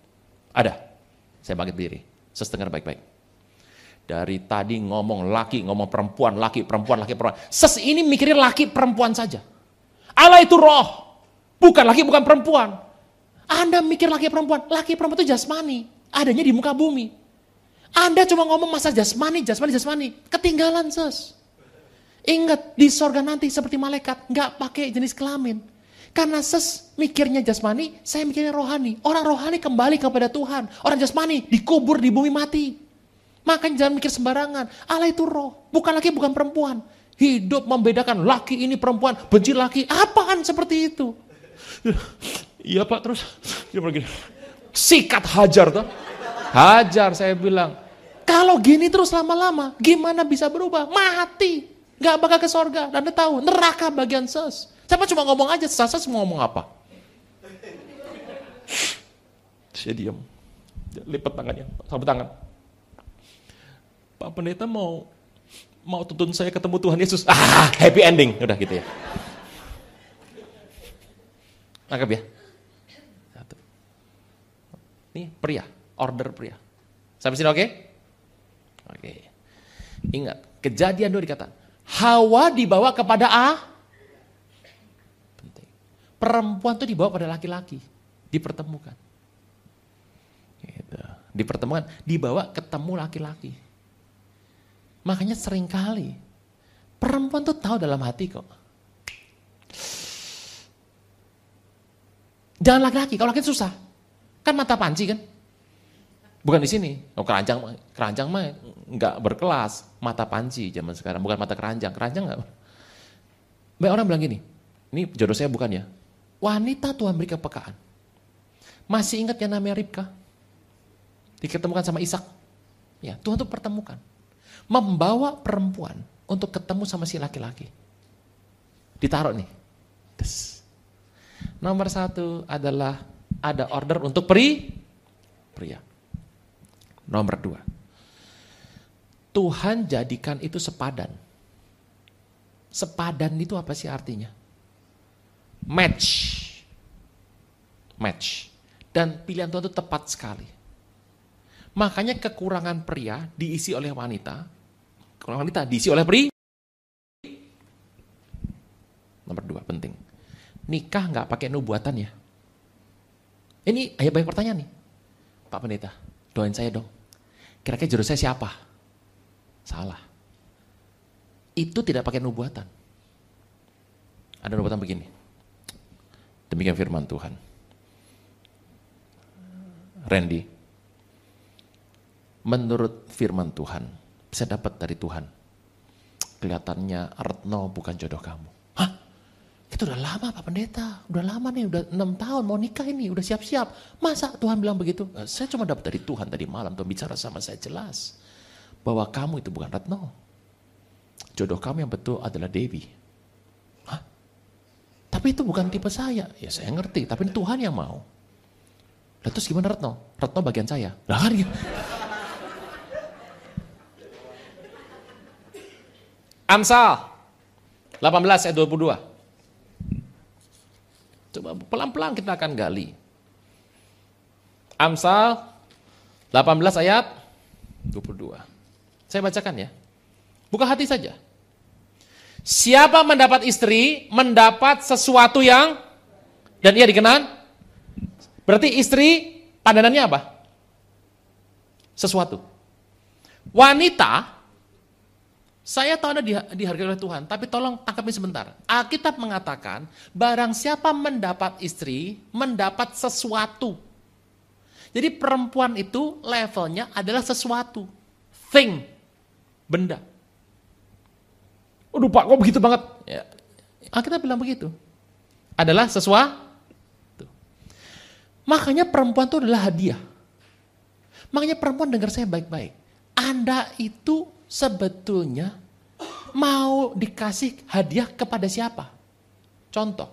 Ada. Saya bangkit diri. Sesetengah baik-baik. Dari tadi ngomong laki, ngomong perempuan, laki, perempuan, laki, perempuan. Ses ini mikirin laki, perempuan saja. Allah itu roh. Bukan laki, bukan perempuan. Anda mikir laki, perempuan. Laki, perempuan itu jasmani. Adanya di muka bumi. Anda cuma ngomong masa jasmani, jasmani, jasmani. Ketinggalan ses. Ingat, di sorga nanti seperti malaikat. nggak pakai jenis kelamin. Karena ses mikirnya jasmani, saya mikirnya rohani. Orang rohani kembali kepada Tuhan. Orang jasmani dikubur di bumi mati. Makanya jangan mikir sembarangan. Allah itu roh, bukan laki, bukan perempuan. Hidup membedakan laki ini perempuan, benci laki. Apaan seperti itu? Iya pak, terus dia begini. Sikat hajar tuh. Hajar saya bilang. Kalau gini terus lama-lama, gimana bisa berubah? Mati. Gak bakal ke sorga. Dan dia tahu, neraka bagian ses. Siapa cuma ngomong aja, ses mau ngomong apa? Saya diam. Lipat tangannya, sabut tangan. Pak Pendeta mau mau tuntun saya ketemu Tuhan Yesus. Ah, happy ending. Udah gitu ya. Nangkep ya? Satu. Ini pria, order pria. Sampai sini oke? Okay? Oke. Okay. Ingat, kejadian dua dikata. Hawa dibawa kepada A. Perempuan itu dibawa pada laki-laki. Dipertemukan. Gitu. Dipertemukan, dibawa ketemu laki-laki. Makanya sering kali perempuan tuh tahu dalam hati kok. Jangan laki-laki, kalau laki susah. Kan mata panci kan? Bukan di sini. Oh, keranjang keranjang mah nggak berkelas, mata panci zaman sekarang, bukan mata keranjang. Keranjang nggak. Banyak orang bilang gini, ini jodoh saya bukan ya. Wanita Tuhan beri kepekaan. Masih ingat yang namanya Ribka? Diketemukan sama Ishak. Ya, Tuhan tuh pertemukan membawa perempuan untuk ketemu sama si laki-laki. Ditaruh nih. Des. Nomor satu adalah ada order untuk peri, pria. Nomor dua, Tuhan jadikan itu sepadan. Sepadan itu apa sih artinya? Match. Match. Dan pilihan Tuhan itu tepat sekali. Makanya kekurangan pria diisi oleh wanita, kekurangan wanita diisi oleh pria. Nomor dua penting, nikah nggak pakai nubuatan ya. Ini ayah banyak pertanyaan nih, Pak Pendeta, doain saya dong. Kira-kira jodoh saya siapa? Salah. Itu tidak pakai nubuatan. Ada nubuatan begini. Demikian firman Tuhan. Randy, menurut firman Tuhan, saya dapat dari Tuhan. Kelihatannya Retno bukan jodoh kamu. Hah? Itu udah lama Pak Pendeta, udah lama nih, udah enam tahun mau nikah ini, udah siap-siap. Masa Tuhan bilang begitu? Eh, saya cuma dapat dari Tuhan tadi malam, Tuhan bicara sama saya jelas. Bahwa kamu itu bukan Retno. Jodoh kamu yang betul adalah Dewi. Tapi itu bukan tipe saya. Ya saya ngerti, tapi Tuhan yang mau. Lalu terus gimana Retno? Retno bagian saya. Lah kan gitu. Amsal 18 ayat 22. Coba pelan-pelan kita akan gali. Amsal 18 ayat 22. Saya bacakan ya. Buka hati saja. Siapa mendapat istri, mendapat sesuatu yang dan ia dikenan. Berarti istri padanannya apa? Sesuatu. Wanita, saya tahu Anda dihargai oleh Tuhan, tapi tolong tangkapin sebentar. Alkitab mengatakan, barang siapa mendapat istri, mendapat sesuatu. Jadi perempuan itu levelnya adalah sesuatu. Thing. Benda. Waduh Pak, kok begitu banget? Ya. Alkitab bilang begitu. Adalah sesuatu. Makanya perempuan itu adalah hadiah. Makanya perempuan dengar saya baik-baik. Anda itu sebetulnya mau dikasih hadiah kepada siapa? Contoh,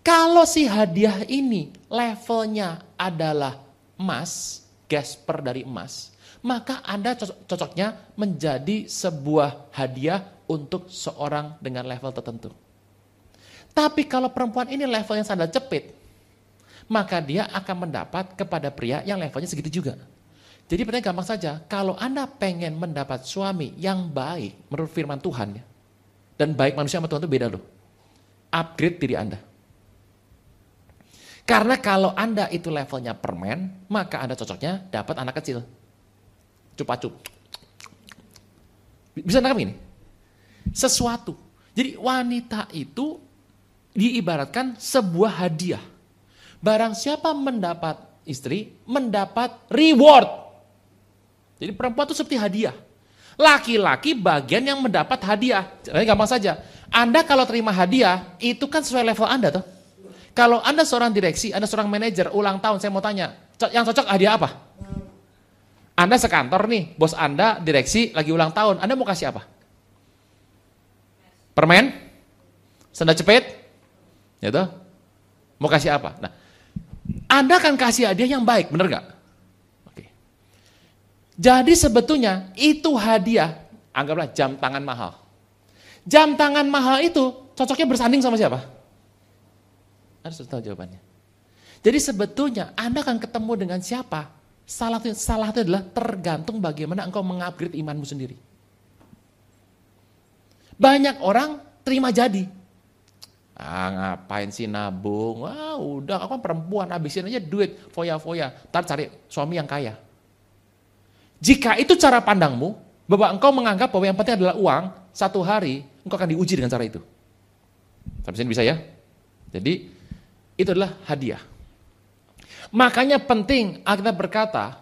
kalau si hadiah ini levelnya adalah emas, gasper dari emas, maka Anda cocoknya menjadi sebuah hadiah untuk seorang dengan level tertentu. Tapi kalau perempuan ini levelnya sandal cepit, maka dia akan mendapat kepada pria yang levelnya segitu juga. Jadi pertanyaan gampang saja, kalau Anda pengen mendapat suami yang baik menurut firman Tuhan ya, dan baik manusia sama Tuhan itu beda loh. Upgrade diri Anda. Karena kalau Anda itu levelnya permen, maka Anda cocoknya dapat anak kecil. Cupa-cup. Bisa nangkap ini? Sesuatu. Jadi wanita itu diibaratkan sebuah hadiah. Barang siapa mendapat istri, mendapat reward. Jadi perempuan itu seperti hadiah. Laki-laki bagian yang mendapat hadiah. Jadi gampang saja. Anda kalau terima hadiah, itu kan sesuai level Anda tuh. Kalau Anda seorang direksi, Anda seorang manajer, ulang tahun, saya mau tanya, yang cocok hadiah apa? Anda sekantor nih, bos Anda direksi lagi ulang tahun, Anda mau kasih apa? Permen? Senda cepet? Ya tuh? Mau kasih apa? Nah, Anda akan kasih hadiah yang baik, bener gak? Jadi sebetulnya itu hadiah, anggaplah jam tangan mahal. Jam tangan mahal itu cocoknya bersanding sama siapa? Sudah tahu jawabannya. Jadi sebetulnya Anda akan ketemu dengan siapa? Salah itu, salah itu adalah tergantung bagaimana engkau mengupgrade imanmu sendiri. Banyak orang terima jadi. Ah ngapain sih nabung? Wah udah aku kan perempuan, habisin aja duit, foya-foya. Ntar cari suami yang kaya. Jika itu cara pandangmu, bahwa engkau menganggap bahwa yang penting adalah uang, satu hari engkau akan diuji dengan cara itu. Sampai sini bisa ya? Jadi itu adalah hadiah. Makanya penting kita berkata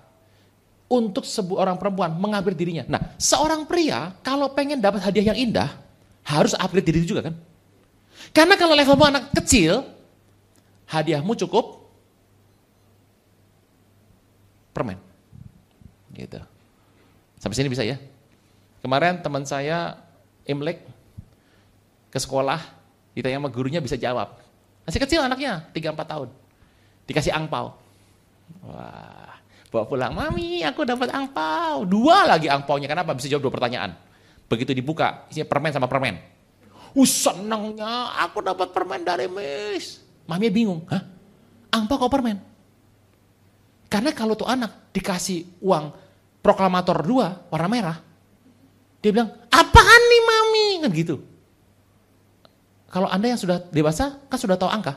untuk orang perempuan mengambil dirinya. Nah, seorang pria kalau pengen dapat hadiah yang indah harus upgrade diri juga kan? Karena kalau levelmu anak kecil, hadiahmu cukup permen. Gitu. Sampai sini bisa ya? Kemarin teman saya Imlek ke sekolah, ditanya sama gurunya bisa jawab. Masih kecil anaknya, 3-4 tahun. Dikasih angpau. Wah, bawa pulang, mami aku dapat angpau. Dua lagi angpaunya, kenapa? Bisa jawab dua pertanyaan. Begitu dibuka, isinya permen sama permen. Uh, senangnya, aku dapat permen dari Miss. Mami bingung, hah? Angpau kok permen? Karena kalau tuh anak dikasih uang proklamator dua warna merah. Dia bilang, apaan nih mami? Kan gitu. Kalau anda yang sudah dewasa, kan sudah tahu angka.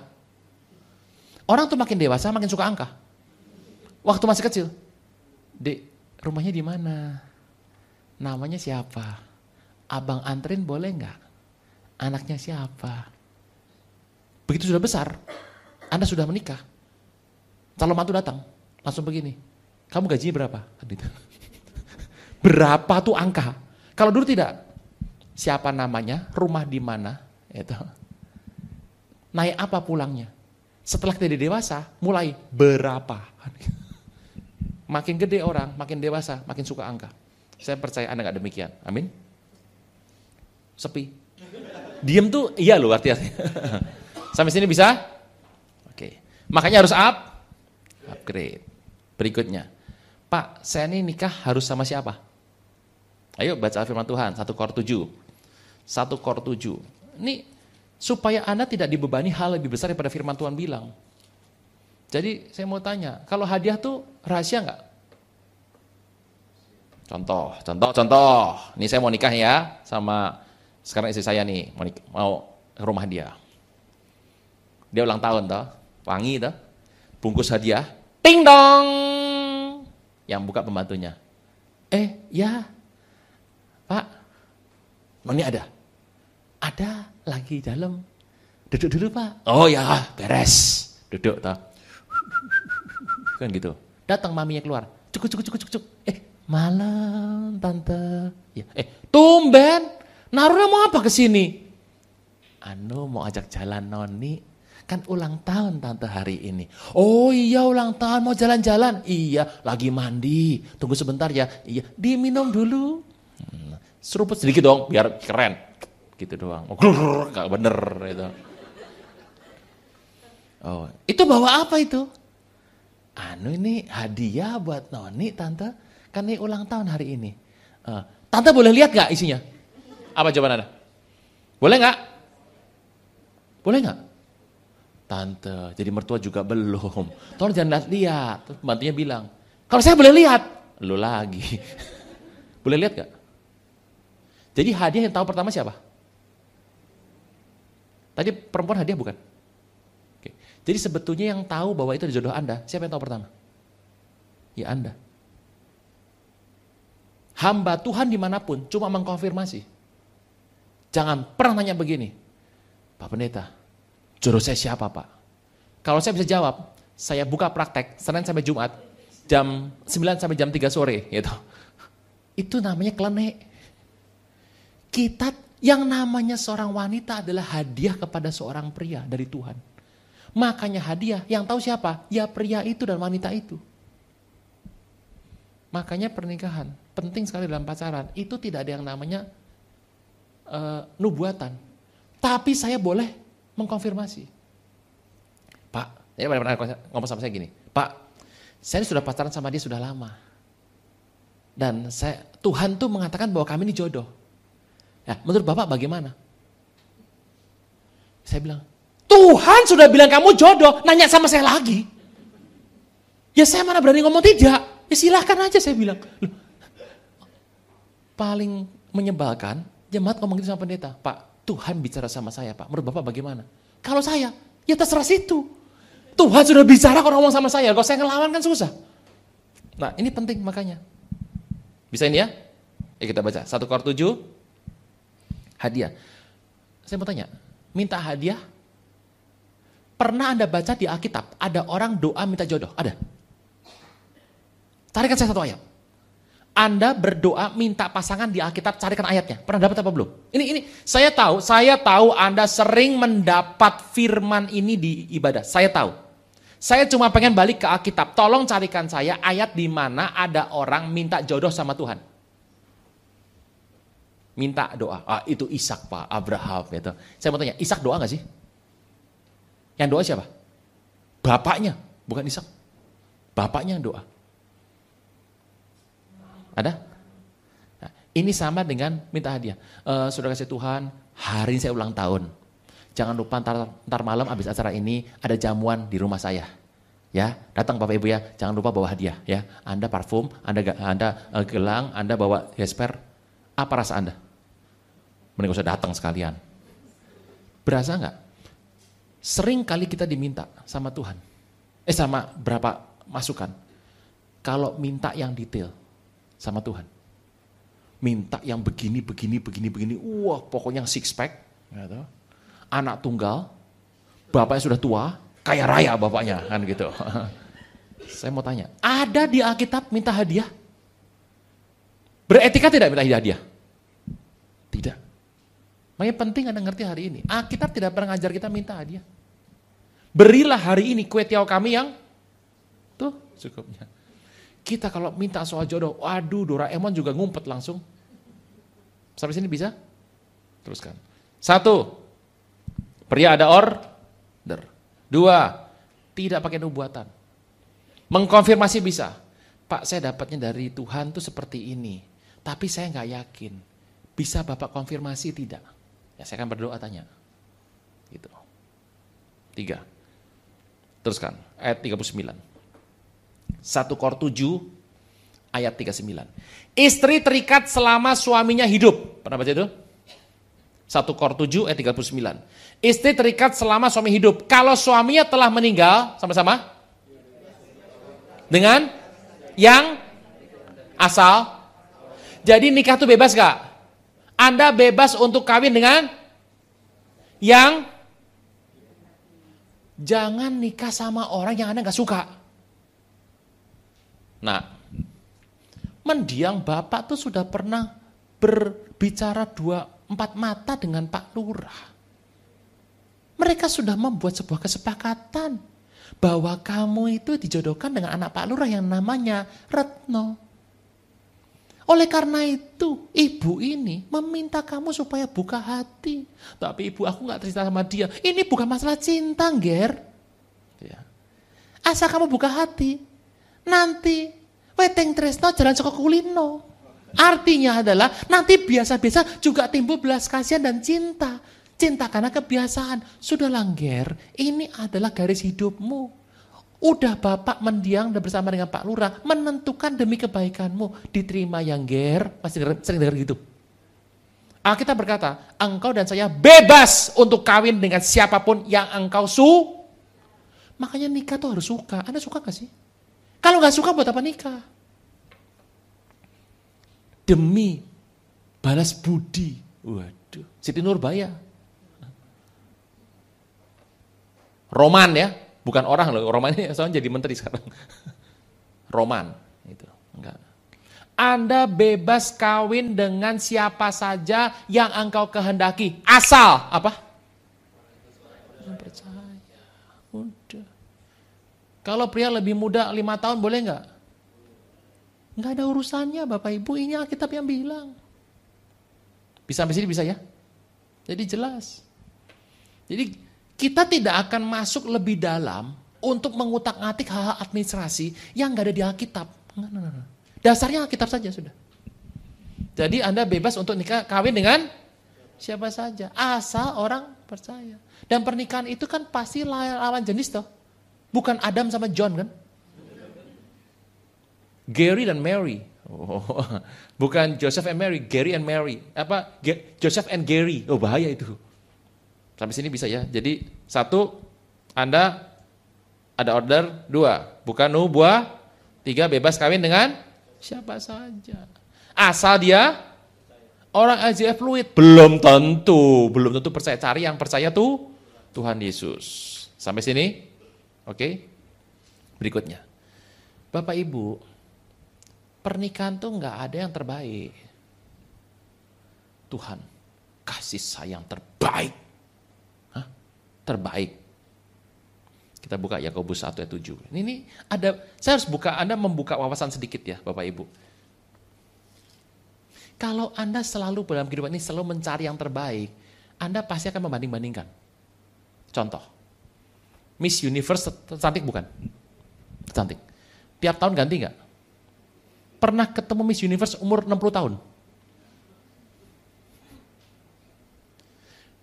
Orang tuh makin dewasa, makin suka angka. Waktu masih kecil. Dek, rumahnya di mana? Namanya siapa? Abang antrin boleh nggak? Anaknya siapa? Begitu sudah besar, Anda sudah menikah. Calon mantu datang, langsung begini. Kamu gajinya berapa? Kan gitu. Berapa tuh angka? Kalau dulu tidak. Siapa namanya, rumah di mana, itu. Naik apa pulangnya? Setelah kita dewasa, mulai berapa? Makin gede orang, makin dewasa, makin suka angka. Saya percaya Anda nggak demikian. Amin. Sepi. Diem tuh iya loh artinya. Sampai sini bisa? Oke. Makanya harus up, upgrade. Berikutnya. Pak, saya ini nikah harus sama siapa? Ayo baca firman Tuhan, 1 Kor 7. 1 1 Kor 7. Ini supaya Anda tidak dibebani hal lebih besar daripada firman Tuhan bilang. Jadi saya mau tanya, kalau hadiah tuh rahasia nggak? Contoh, contoh, contoh. Ini saya mau nikah ya sama sekarang istri saya nih mau, mau ke rumah dia. Dia ulang tahun toh, wangi toh, bungkus hadiah, ting dong. Yang buka pembantunya. Eh, ya, Pak, Noni ada? Ada, lagi dalam. Duduk dulu Pak. Oh ya, beres. Duduk toh. Kan gitu. Datang maminya keluar. Cuk, cuk, cuk, cuk, cuk. Eh, malam tante. Ya. Eh, tumben. Naruhnya mau apa ke sini? Anu mau ajak jalan Noni. Kan ulang tahun tante hari ini. Oh iya ulang tahun mau jalan-jalan. Iya lagi mandi. Tunggu sebentar ya. Iya diminum dulu. Hmm, seruput sedikit dong biar keren. Gitu doang. Oh, gak bener itu. Oh, itu bawa apa itu? Anu ini hadiah buat Noni tante. Kan ini ulang tahun hari ini. Uh, tante boleh lihat gak isinya? Apa jawaban Anda? Boleh nggak? Boleh nggak? Tante, jadi mertua juga belum. Tolong jangan lihat. Terus bantunya bilang, kalau saya boleh lihat, lu lagi. boleh lihat nggak? Jadi hadiah yang tahu pertama siapa? Tadi perempuan hadiah bukan? Oke. Jadi sebetulnya yang tahu bahwa itu jodoh Anda, siapa yang tahu pertama? Ya Anda. Hamba Tuhan di mana pun cuma mengkonfirmasi. Jangan pernah nanya begini, Pak Pendeta, jodoh saya siapa Pak? Kalau saya bisa jawab, saya buka praktek Senin sampai Jumat, jam 9 sampai jam 3 sore. gitu. Itu namanya klenek. Kita yang namanya seorang wanita adalah hadiah kepada seorang pria dari Tuhan. Makanya hadiah, yang tahu siapa? Ya pria itu dan wanita itu. Makanya pernikahan, penting sekali dalam pacaran. Itu tidak ada yang namanya uh, nubuatan. Tapi saya boleh mengkonfirmasi. Pak, ya pernah ngomong sama saya gini, Pak, saya sudah pacaran sama dia sudah lama. Dan saya Tuhan tuh mengatakan bahwa kami ini jodoh. Ya, menurut Bapak bagaimana? Saya bilang, Tuhan sudah bilang kamu jodoh, nanya sama saya lagi. Ya saya mana berani ngomong tidak. Ya silahkan aja saya bilang. Loh, paling menyebalkan, Jemaat ngomong gitu sama pendeta, Pak, Tuhan bicara sama saya Pak, menurut Bapak bagaimana? Kalau saya, ya terserah situ. Tuhan sudah bicara kalau ngomong sama saya, kalau saya ngelawan kan susah. Nah ini penting makanya. Bisa ini ya? Ya kita baca, satu kor tujuh, hadiah. Saya mau tanya, minta hadiah, pernah Anda baca di Alkitab, ada orang doa minta jodoh, ada? Tarikan saya satu ayat. Anda berdoa minta pasangan di Alkitab carikan ayatnya. Pernah dapat apa belum? Ini ini saya tahu, saya tahu Anda sering mendapat firman ini di ibadah. Saya tahu. Saya cuma pengen balik ke Alkitab. Tolong carikan saya ayat di mana ada orang minta jodoh sama Tuhan. Minta doa. Ah, itu Ishak Pak, Abraham gitu. Saya mau tanya, Ishak doa gak sih? Yang doa siapa? Bapaknya, bukan Ishak. Bapaknya yang doa. Ada? Nah, ini sama dengan minta hadiah. E, sudah kasih Tuhan, hari ini saya ulang tahun. Jangan lupa ntar, ntar malam habis acara ini ada jamuan di rumah saya. Ya, datang Bapak Ibu ya, jangan lupa bawa hadiah ya. Anda parfum, Anda Anda uh, gelang, Anda bawa gesper. Apa rasa Anda? Mending usah datang sekalian. Berasa nggak? Sering kali kita diminta sama Tuhan. Eh sama berapa masukan. Kalau minta yang detail, sama Tuhan. Minta yang begini, begini, begini, begini. Wah, pokoknya six pack. Gitu. Anak tunggal, bapaknya sudah tua, kaya raya bapaknya, kan gitu. Saya mau tanya, ada di Alkitab minta hadiah? Beretika tidak minta hadiah? Tidak. Makanya penting Anda ngerti hari ini. Alkitab tidak pernah ngajar kita minta hadiah. Berilah hari ini kue tiaw kami yang tuh cukupnya. Kita kalau minta soal jodoh, waduh Doraemon juga ngumpet langsung. Sampai sini bisa? Teruskan. Satu, pria ada order. Dua, tidak pakai nubuatan. Mengkonfirmasi bisa. Pak saya dapatnya dari Tuhan tuh seperti ini. Tapi saya nggak yakin. Bisa Bapak konfirmasi tidak? Ya, saya akan berdoa tanya. Gitu. Tiga. Teruskan, ayat 39. 1 Kor 7 ayat 39. Istri terikat selama suaminya hidup. Pernah baca itu? 1 Kor 7 ayat 39. Istri terikat selama suami hidup. Kalau suaminya telah meninggal, sama-sama? Dengan yang asal. Jadi nikah itu bebas gak? Anda bebas untuk kawin dengan yang Jangan nikah sama orang yang Anda nggak suka. Nah, mendiang Bapak tuh sudah pernah berbicara dua empat mata dengan Pak Lurah. Mereka sudah membuat sebuah kesepakatan bahwa kamu itu dijodohkan dengan anak Pak Lurah yang namanya Retno. Oleh karena itu, ibu ini meminta kamu supaya buka hati. Tapi ibu aku nggak cerita sama dia. Ini bukan masalah cinta, Ger. Ya. Asal kamu buka hati, nanti weteng tresno jalan soko kulino. Artinya adalah nanti biasa-biasa juga timbul belas kasihan dan cinta. Cinta karena kebiasaan. Sudah langger, ini adalah garis hidupmu. Udah Bapak mendiang dan bersama dengan Pak Lurah menentukan demi kebaikanmu diterima yang ger, masih sering dengar gitu. Alkitab berkata, engkau dan saya bebas untuk kawin dengan siapa pun yang engkau su. Makanya nikah tuh harus suka. Anda suka gak sih? Kalau gak suka buat apa nikah? Demi balas budi. Waduh, Siti Nurbaya. Roman ya, Bukan orang loh, Roman ini soalnya jadi menteri sekarang. Roman, itu enggak. Anda bebas kawin dengan siapa saja yang engkau kehendaki. Asal apa? Percaya. Kalau pria lebih muda lima tahun boleh nggak? Nggak ada urusannya Bapak Ibu, ini Alkitab yang bilang. Bisa sampai sini bisa ya? Jadi jelas. Jadi kita tidak akan masuk lebih dalam untuk mengutak-atik hal-hal administrasi yang nggak ada di Alkitab. Dasarnya Alkitab saja sudah. Jadi Anda bebas untuk nikah kawin dengan siapa saja, asal orang percaya. Dan pernikahan itu kan pasti lawan jenis toh. Bukan Adam sama John kan? Gary dan Mary. Oh, bukan Joseph and Mary, Gary and Mary. Apa? Joseph and Gary. Oh bahaya itu. Sampai sini bisa ya. Jadi satu, Anda ada order, dua, bukan buah, tiga bebas kawin dengan siapa saja. Asal dia orang IJF fluid, belum tentu, belum tentu percaya. Cari yang percaya tuh Tuhan Yesus. Sampai sini? Oke. Berikutnya. Bapak Ibu, pernikahan tuh nggak ada yang terbaik. Tuhan kasih sayang terbaik terbaik. Kita buka Yakobus 1 ayat 7. Ini, ini ada saya harus buka Anda membuka wawasan sedikit ya Bapak Ibu. Kalau Anda selalu dalam kehidupan ini selalu mencari yang terbaik, Anda pasti akan membanding-bandingkan. Contoh, Miss Universe cantik bukan? Cantik. Tiap tahun ganti nggak? Pernah ketemu Miss Universe umur 60 tahun?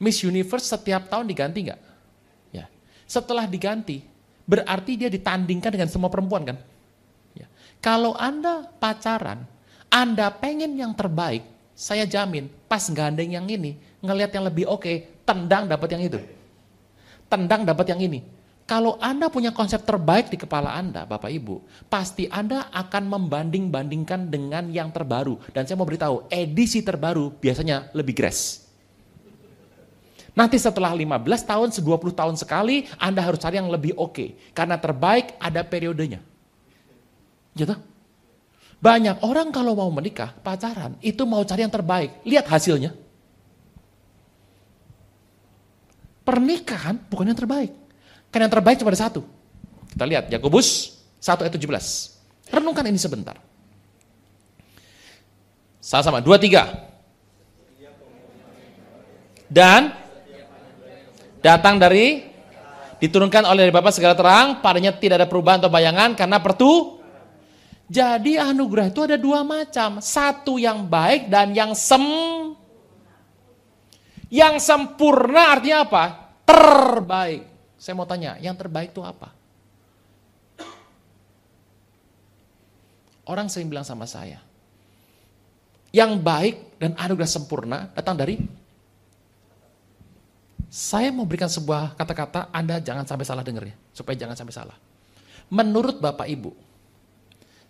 Miss Universe setiap tahun diganti nggak? Setelah diganti, berarti dia ditandingkan dengan semua perempuan kan? Ya. Kalau Anda pacaran, Anda pengen yang terbaik, saya jamin pas gandeng yang ini, ngelihat yang lebih oke, okay, tendang dapat yang itu. Tendang dapat yang ini. Kalau Anda punya konsep terbaik di kepala Anda, Bapak Ibu, pasti Anda akan membanding-bandingkan dengan yang terbaru. Dan saya mau beritahu, edisi terbaru biasanya lebih grass. Nanti setelah 15 tahun, 20 tahun sekali, Anda harus cari yang lebih oke. Okay. Karena terbaik ada periodenya. Gitu? Banyak orang kalau mau menikah, pacaran, itu mau cari yang terbaik. Lihat hasilnya. Pernikahan bukan yang terbaik. Karena yang terbaik cuma ada satu. Kita lihat, Yakobus 1 ayat 17. Renungkan ini sebentar. Sama-sama, dua, tiga. Dan datang dari diturunkan oleh Bapak segala terang, padanya tidak ada perubahan atau bayangan karena pertu. Jadi anugerah itu ada dua macam, satu yang baik dan yang sem. Yang sempurna artinya apa? Terbaik. Saya mau tanya, yang terbaik itu apa? Orang sering bilang sama saya, yang baik dan anugerah sempurna datang dari saya mau berikan sebuah kata-kata, Anda jangan sampai salah dengar ya, supaya jangan sampai salah. Menurut Bapak Ibu,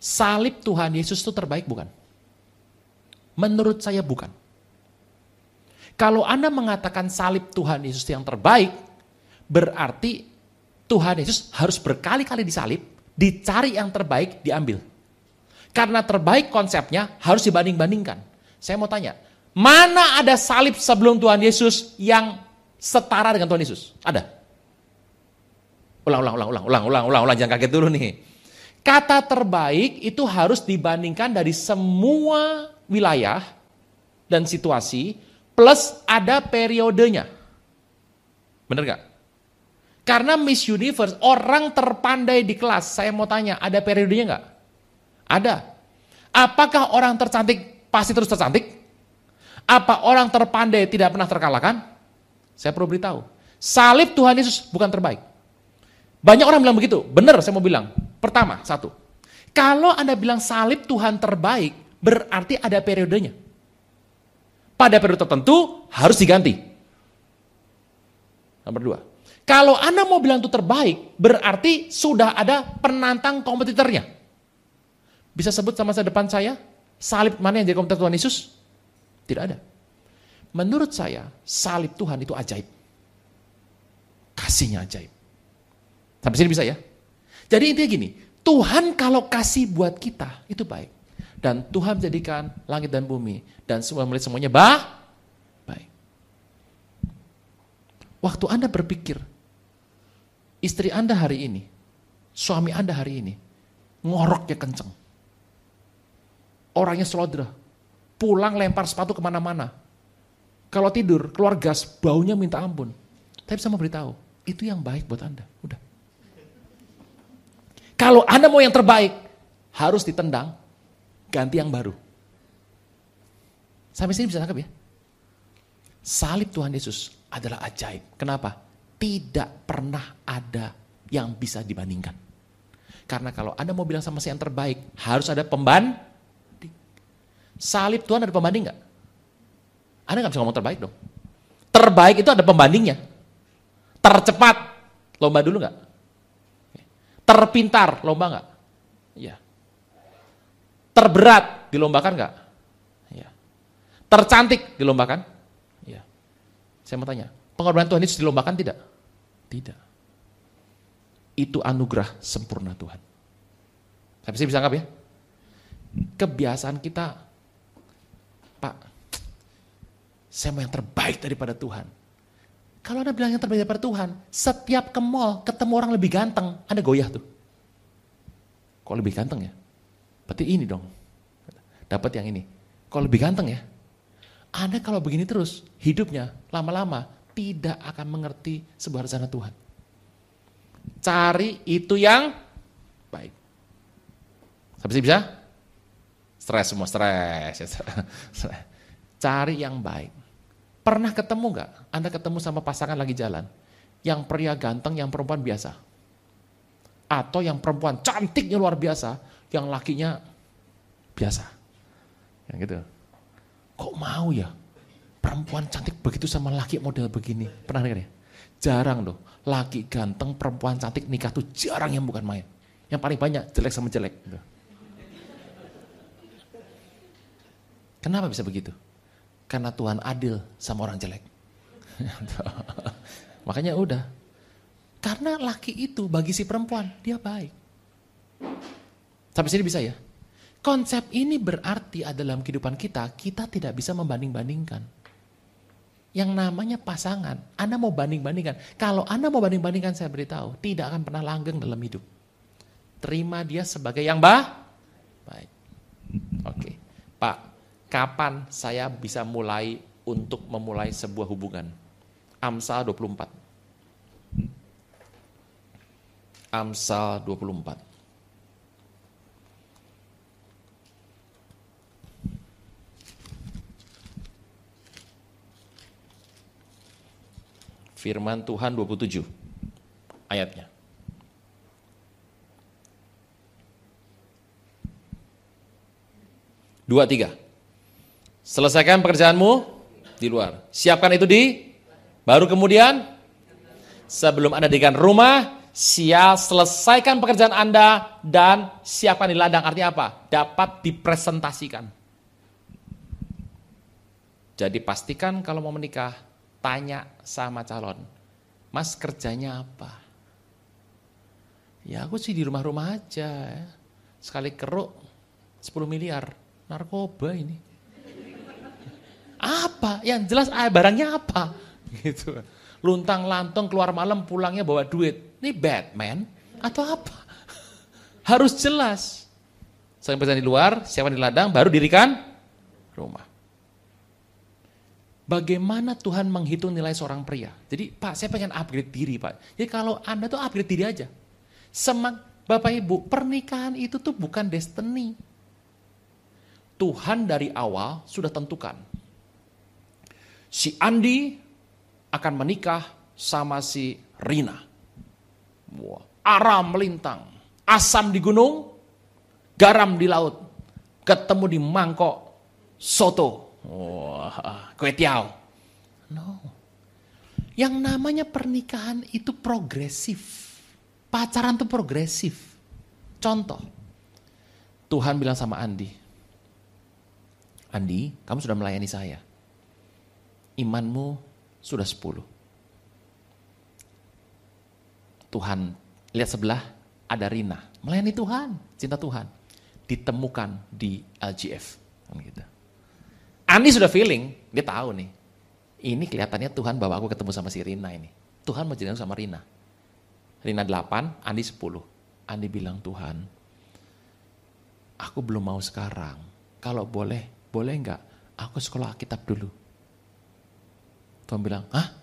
salib Tuhan Yesus itu terbaik bukan? Menurut saya bukan. Kalau Anda mengatakan salib Tuhan Yesus yang terbaik, berarti Tuhan Yesus harus berkali-kali disalib, dicari yang terbaik, diambil. Karena terbaik konsepnya harus dibanding-bandingkan. Saya mau tanya, mana ada salib sebelum Tuhan Yesus yang setara dengan Tuhan Yesus? Ada? Ulang, ulang, ulang, ulang, ulang, ulang, ulang, ulang, jangan kaget dulu nih. Kata terbaik itu harus dibandingkan dari semua wilayah dan situasi plus ada periodenya. Bener gak? Karena Miss Universe, orang terpandai di kelas, saya mau tanya, ada periodenya nggak? Ada. Apakah orang tercantik pasti terus tercantik? Apa orang terpandai tidak pernah terkalahkan? Saya perlu beritahu. Salib Tuhan Yesus bukan terbaik. Banyak orang bilang begitu. Benar saya mau bilang. Pertama, satu. Kalau Anda bilang salib Tuhan terbaik, berarti ada periodenya. Pada periode tertentu harus diganti. Nomor dua. Kalau Anda mau bilang itu terbaik, berarti sudah ada penantang kompetitornya. Bisa sebut sama saya depan saya, salib mana yang jadi kompetitor Tuhan Yesus? Tidak ada. Menurut saya, salib Tuhan itu ajaib. Kasihnya ajaib. Sampai sini bisa ya? Jadi intinya gini, Tuhan kalau kasih buat kita, itu baik. Dan Tuhan menjadikan langit dan bumi, dan semua melihat semuanya bah, baik. Waktu Anda berpikir, istri Anda hari ini, suami Anda hari ini, ngoroknya kenceng. Orangnya selodra, pulang lempar sepatu ke mana-mana, kalau tidur, keluar gas, baunya minta ampun. Tapi sama beritahu, itu yang baik buat Anda. Udah. Kalau Anda mau yang terbaik, harus ditendang, ganti yang baru. Sampai sini bisa tangkap ya? Salib Tuhan Yesus adalah ajaib. Kenapa? Tidak pernah ada yang bisa dibandingkan. Karena kalau Anda mau bilang sama saya yang terbaik, harus ada pembanding. Salib Tuhan ada pembanding nggak? Anda nggak bisa ngomong terbaik dong. Terbaik itu ada pembandingnya. Tercepat, lomba dulu nggak? Terpintar, lomba nggak? Iya. Terberat, dilombakan nggak? Iya. Tercantik, dilombakan? Iya. Saya mau tanya, pengorbanan Tuhan itu dilombakan tidak? Tidak. Itu anugerah sempurna Tuhan. Saya bisa anggap ya? Kebiasaan kita, Pak, saya mau yang terbaik daripada Tuhan. Kalau Anda bilang yang terbaik daripada Tuhan, setiap ke mall ketemu orang lebih ganteng, Anda goyah tuh. Kok lebih ganteng ya? Berarti ini dong. Dapat yang ini. Kok lebih ganteng ya? Anda kalau begini terus, hidupnya lama-lama tidak akan mengerti sebuah rencana Tuhan. Cari itu yang baik. Sampai sih bisa? Stres semua, stres. Cari yang baik. Pernah ketemu nggak? Anda ketemu sama pasangan lagi jalan, yang pria ganteng, yang perempuan biasa, atau yang perempuan cantiknya luar biasa, yang lakinya biasa, yang gitu. Kok mau ya? Perempuan cantik begitu sama laki model begini. Pernah dengar ya? Jarang loh. Laki ganteng, perempuan cantik nikah tuh jarang yang bukan main. Yang paling banyak jelek sama jelek. Kenapa bisa begitu? Karena Tuhan adil sama orang jelek. Makanya udah. Karena laki itu bagi si perempuan, dia baik. Sampai sini bisa ya? Konsep ini berarti dalam kehidupan kita, kita tidak bisa membanding-bandingkan. Yang namanya pasangan, Anda mau banding-bandingkan. Kalau Anda mau banding-bandingkan, saya beritahu, tidak akan pernah langgeng dalam hidup. Terima dia sebagai yang bah, baik. Oke, Pak, kapan saya bisa mulai untuk memulai sebuah hubungan? Amsal 24. Amsal 24. Firman Tuhan 27 ayatnya. Dua tiga. Selesaikan pekerjaanmu di luar. Siapkan itu di, baru kemudian sebelum Anda dirikan rumah, siap selesaikan pekerjaan Anda dan siapkan di ladang. Artinya apa? Dapat dipresentasikan. Jadi pastikan kalau mau menikah, tanya sama calon, mas kerjanya apa? Ya aku sih di rumah-rumah aja, ya. sekali keruk 10 miliar, narkoba ini. Apa? Yang jelas ah, barangnya apa? Gitu. Luntang lantung keluar malam pulangnya bawa duit. Ini Batman atau apa? Harus jelas. Sampai di luar, siapa di ladang, baru dirikan rumah. Bagaimana Tuhan menghitung nilai seorang pria? Jadi Pak, saya pengen upgrade diri Pak. Jadi kalau Anda tuh upgrade diri aja. Semak, Bapak Ibu, pernikahan itu tuh bukan destiny. Tuhan dari awal sudah tentukan. Si Andi akan menikah sama si Rina. Wah, aram melintang, asam di gunung, garam di laut, ketemu di mangkok soto. Wah, kue tiaw. No. Yang namanya pernikahan itu progresif. Pacaran itu progresif. Contoh, Tuhan bilang sama Andi, Andi, kamu sudah melayani saya. Imanmu sudah sepuluh. Tuhan, lihat sebelah, ada Rina. Melayani Tuhan, cinta Tuhan. Ditemukan di LGF. Kan gitu. Andi sudah feeling, dia tahu nih. Ini kelihatannya Tuhan bawa aku ketemu sama si Rina ini. Tuhan mau jadi sama Rina. Rina 8, Andi 10. Andi bilang, Tuhan, aku belum mau sekarang. Kalau boleh, boleh enggak? Aku sekolah kitab dulu. Tuhan bilang, ah,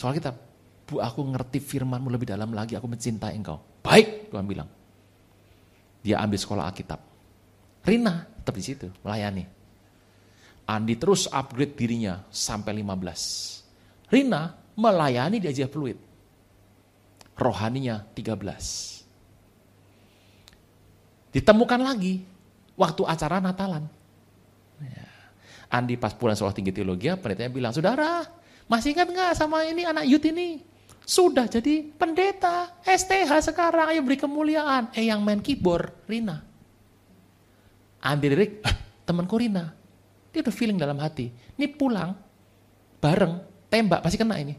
Sekolah kitab? Bu, aku ngerti firmanmu lebih dalam lagi, aku mencintai engkau. Baik, Tuhan bilang. Dia ambil sekolah Alkitab. Rina tetap di situ, melayani. Andi terus upgrade dirinya sampai 15. Rina melayani di Asia Fluid. Rohaninya 13. Ditemukan lagi waktu acara Natalan. Ya. Andi pas pulang sekolah tinggi teologi, pendetanya bilang, saudara, masih ingat nggak sama ini anak youth ini? Sudah jadi pendeta, STH sekarang, ayo beri kemuliaan. Eh yang main keyboard, Rina. Lirik, eh, temanku Rina. Dia udah feeling dalam hati. Ini pulang, bareng, tembak, pasti kena ini.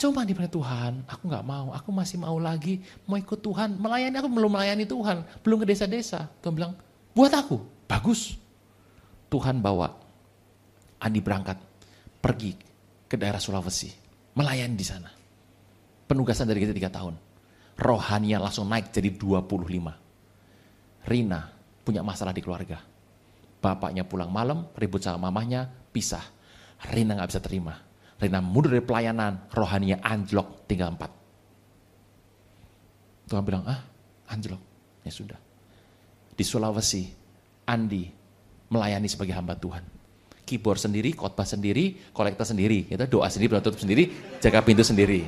Coba di Tuhan, aku nggak mau, aku masih mau lagi, mau ikut Tuhan, melayani aku belum melayani Tuhan, belum ke desa-desa. Tuhan bilang, buat aku, bagus. Tuhan bawa Andi berangkat pergi ke daerah Sulawesi, melayani di sana. Penugasan dari kita tiga tahun. Rohania langsung naik jadi 25. Rina punya masalah di keluarga. Bapaknya pulang malam, ribut sama mamahnya, pisah. Rina nggak bisa terima. Rina mundur dari pelayanan, rohania anjlok, tinggal empat. Tuhan bilang, ah anjlok, ya sudah. Di Sulawesi, Andi melayani sebagai hamba Tuhan. Keyboard sendiri, khotbah sendiri, kolektor sendiri, gitu, doa sendiri, doa tutup sendiri, jaga pintu sendiri.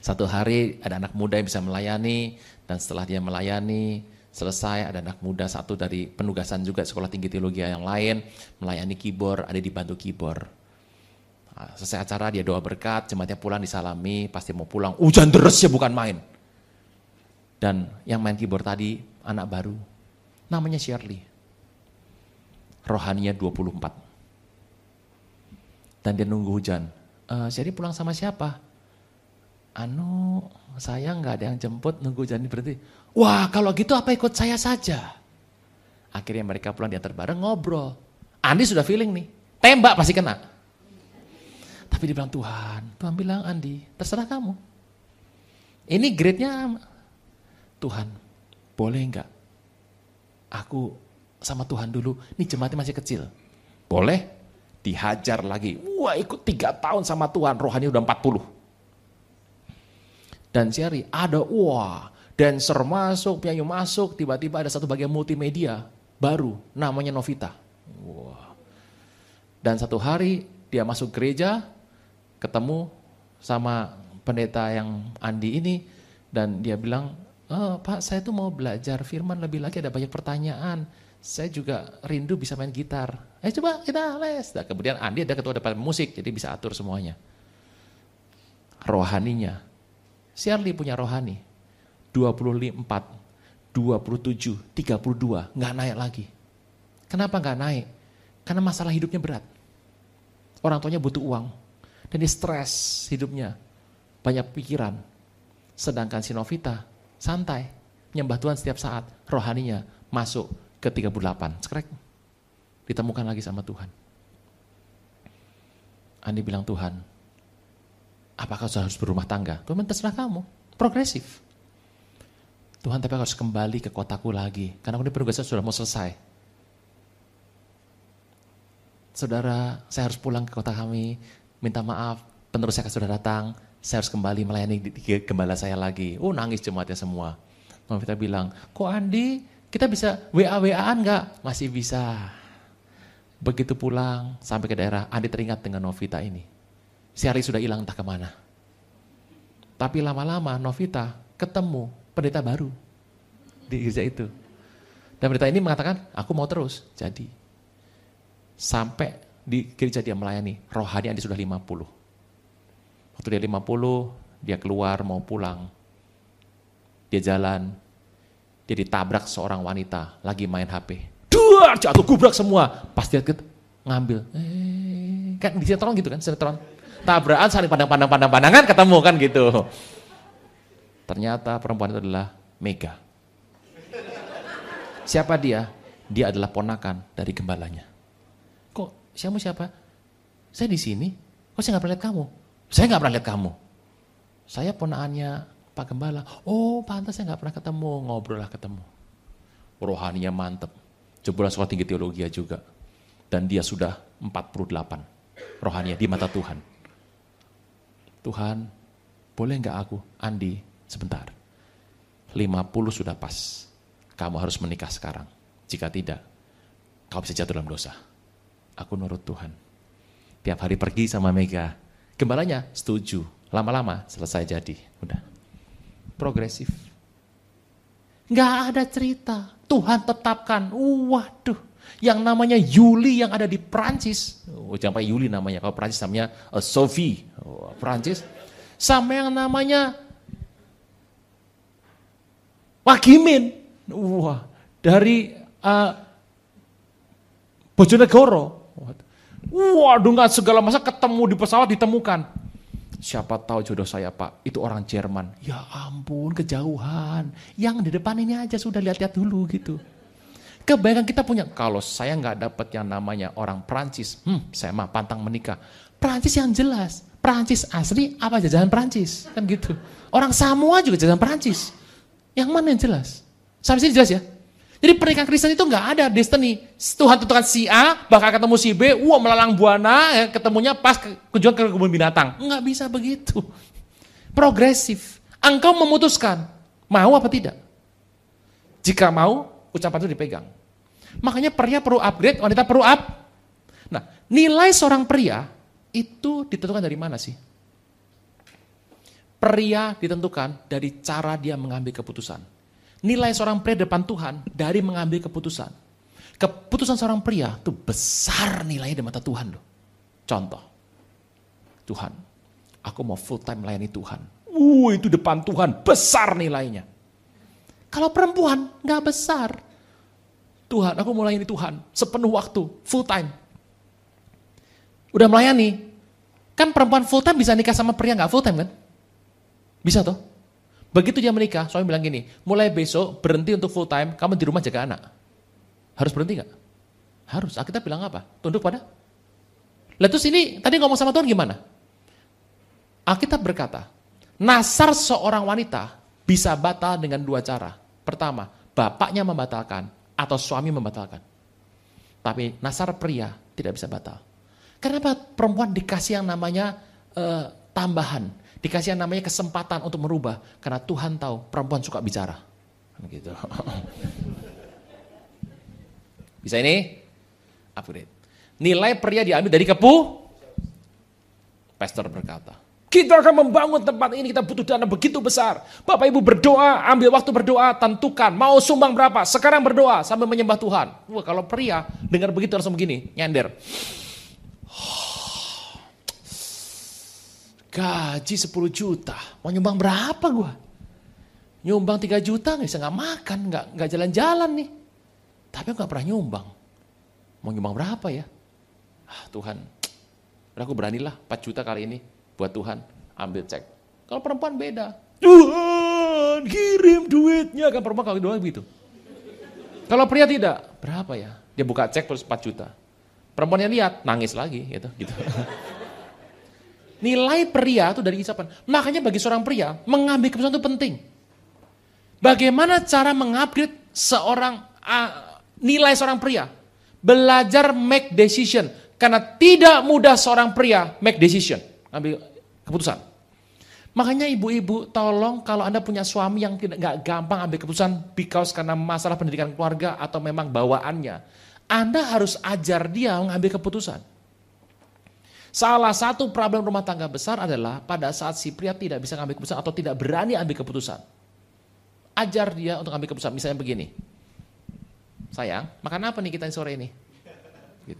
Satu hari ada anak muda yang bisa melayani, dan setelah dia melayani, selesai ada anak muda satu dari penugasan juga sekolah tinggi teologi yang lain, melayani keyboard, ada dibantu keyboard. Nah, selesai acara dia doa berkat, jemaatnya pulang disalami, pasti mau pulang, hujan deras ya bukan main. Dan yang main keyboard tadi anak baru, namanya Shirley rohaninya 24. Dan dia nunggu hujan. E, jadi pulang sama siapa? Anu, saya nggak ada yang jemput nunggu hujan berarti. Wah, kalau gitu apa ikut saya saja? Akhirnya mereka pulang diantar bareng ngobrol. Andi sudah feeling nih, tembak pasti kena. Tapi dia bilang Tuhan, Tuhan bilang Andi, terserah kamu. Ini grade-nya Tuhan, boleh enggak? Aku sama Tuhan dulu, ini jemaatnya masih kecil. Boleh? Dihajar lagi. Wah ikut tiga tahun sama Tuhan, rohani udah 40. Dan Sherry ada, wah dancer masuk, penyanyi masuk, tiba-tiba ada satu bagian multimedia baru, namanya Novita. Wah. Dan satu hari dia masuk gereja, ketemu sama pendeta yang Andi ini dan dia bilang, oh, Pak saya tuh mau belajar firman lebih lagi ada banyak pertanyaan. Saya juga rindu bisa main gitar. Eh coba kita les. Dan kemudian Andi ada ketua depan musik jadi bisa atur semuanya. Rohaninya. Shirley punya rohani. 24, 27, 32, nggak naik lagi. Kenapa nggak naik? Karena masalah hidupnya berat. Orang tuanya butuh uang. Dan dia stres hidupnya. Banyak pikiran. Sedangkan si Novita santai. Nyembah Tuhan setiap saat. Rohaninya masuk ke 38. Sekrek. Ditemukan lagi sama Tuhan. Andi bilang, Tuhan, apakah saya harus berumah tangga? Tuhan terserah kamu. Progresif. Tuhan tapi harus kembali ke kotaku lagi. Karena ini penugasan sudah mau selesai. Saudara, saya harus pulang ke kota kami, minta maaf, penerus saya sudah datang, saya harus kembali melayani gembala saya lagi. Oh nangis jemaatnya semua. Mama kita bilang, kok Andi kita bisa WA-WAan nggak? Masih bisa. Begitu pulang sampai ke daerah, Andi teringat dengan Novita ini. Si hari sudah hilang entah ke mana. Tapi lama-lama Novita ketemu pendeta baru di gereja itu. Dan pendeta ini mengatakan, aku mau terus. Jadi, Sampai di gereja dia melayani, rohani Andi sudah 50. Waktu dia 50, dia keluar mau pulang. Dia jalan, dia ditabrak seorang wanita lagi main HP. Dua jatuh gubrak semua. Pas dia ngambil. Eh, kan di sinetron gitu kan, sinetron. Tabrakan saling pandang-pandang pandang-pandangan ketemu kan gitu. Ternyata perempuan itu adalah Mega. Siapa dia? Dia adalah ponakan dari gembalanya. Siapa siapa? Saya di sini. Kok saya nggak pernah lihat kamu? Saya nggak pernah lihat kamu. Saya ponaannya Pak Gembala. Oh, pantas saya nggak pernah ketemu. Ngobrol lah ketemu. Rohaninya mantep. Jebolan sekolah tinggi teologi juga. Dan dia sudah 48. Rohaninya di mata Tuhan. Tuhan, boleh nggak aku, Andi, sebentar. 50 sudah pas. Kamu harus menikah sekarang. Jika tidak, kau bisa jatuh dalam dosa aku nurut Tuhan. Tiap hari pergi sama Mega. Gembalanya setuju. Lama-lama selesai jadi. Udah. Progresif. Nggak ada cerita. Tuhan tetapkan. Waduh. Yang namanya Yuli yang ada di Prancis. Oh, jangan pakai Yuli namanya. Kalau Prancis namanya uh, Sophie. Oh, Prancis. Sama yang namanya Wagimin. Wah, dari uh, Bojonegoro. Waduh nggak segala masa ketemu di pesawat ditemukan. Siapa tahu jodoh saya pak, itu orang Jerman. Ya ampun kejauhan. Yang di depan ini aja sudah lihat-lihat dulu gitu. Kebayang kita punya, kalau saya nggak dapat yang namanya orang Prancis, hmm, saya mah pantang menikah. Prancis yang jelas, Prancis asli apa jajahan Prancis, kan gitu. Orang Samoa juga jajahan Prancis. Yang mana yang jelas? Sampai sini jelas ya? Jadi pernikahan Kristen itu nggak ada destiny. Tuhan tentukan si A, bakal ketemu si B, wah melalang buana, ya, ketemunya pas ke, kunjungan ke kebun binatang. Nggak bisa begitu. Progresif. Engkau memutuskan, mau apa tidak? Jika mau, ucapan itu dipegang. Makanya pria perlu upgrade, wanita perlu up. Nah, nilai seorang pria itu ditentukan dari mana sih? Pria ditentukan dari cara dia mengambil keputusan. Nilai seorang pria depan Tuhan dari mengambil keputusan. Keputusan seorang pria itu besar nilainya di mata Tuhan loh. Contoh, Tuhan, aku mau full time melayani Tuhan. Uh, itu depan Tuhan besar nilainya. Kalau perempuan nggak besar, Tuhan, aku mau melayani Tuhan sepenuh waktu, full time. Udah melayani, kan perempuan full time bisa nikah sama pria nggak full time kan? Bisa toh? Begitu dia menikah, suami bilang gini, mulai besok berhenti untuk full time, kamu di rumah jaga anak. Harus berhenti nggak? Harus. Kita bilang apa? Tunduk pada. Lalu terus ini tadi ngomong sama Tuhan gimana? Alkitab berkata, nasar seorang wanita bisa batal dengan dua cara. Pertama, bapaknya membatalkan atau suami membatalkan. Tapi nasar pria tidak bisa batal. Kenapa perempuan dikasih yang namanya uh, tambahan? Dikasih yang namanya kesempatan untuk merubah. Karena Tuhan tahu perempuan suka bicara. Kan gitu. Bisa ini? Upgrade. Nilai pria diambil dari kepu. Pastor berkata, kita akan membangun tempat ini, kita butuh dana begitu besar. Bapak Ibu berdoa, ambil waktu berdoa, tentukan mau sumbang berapa. Sekarang berdoa sambil menyembah Tuhan. Wah kalau pria dengar begitu langsung begini, nyender. Gaji 10 juta, mau nyumbang berapa gua? Nyumbang 3 juta nggak bisa nggak makan, nggak nggak jalan-jalan nih. Tapi nggak pernah nyumbang. Mau nyumbang berapa ya? Ah, Tuhan, aku beranilah 4 juta kali ini buat Tuhan, ambil cek. Kalau perempuan beda. Tuhan, kirim duitnya. Kan perempuan kalau doa begitu. Kalau pria tidak, berapa ya? Dia buka cek terus 4 juta. Perempuan yang lihat, nangis lagi gitu. gitu. Nilai pria itu dari isapan. Makanya bagi seorang pria, mengambil keputusan itu penting. Bagaimana cara mengupgrade seorang uh, nilai seorang pria? Belajar make decision. Karena tidak mudah seorang pria make decision ambil keputusan. Makanya ibu-ibu tolong kalau Anda punya suami yang tidak nggak gampang ambil keputusan because karena masalah pendidikan keluarga atau memang bawaannya. Anda harus ajar dia mengambil keputusan. Salah satu problem rumah tangga besar adalah pada saat si pria tidak bisa mengambil keputusan atau tidak berani ambil keputusan. Ajar dia untuk ambil keputusan. Misalnya begini. Sayang, makan apa nih kita sore ini? Gitu.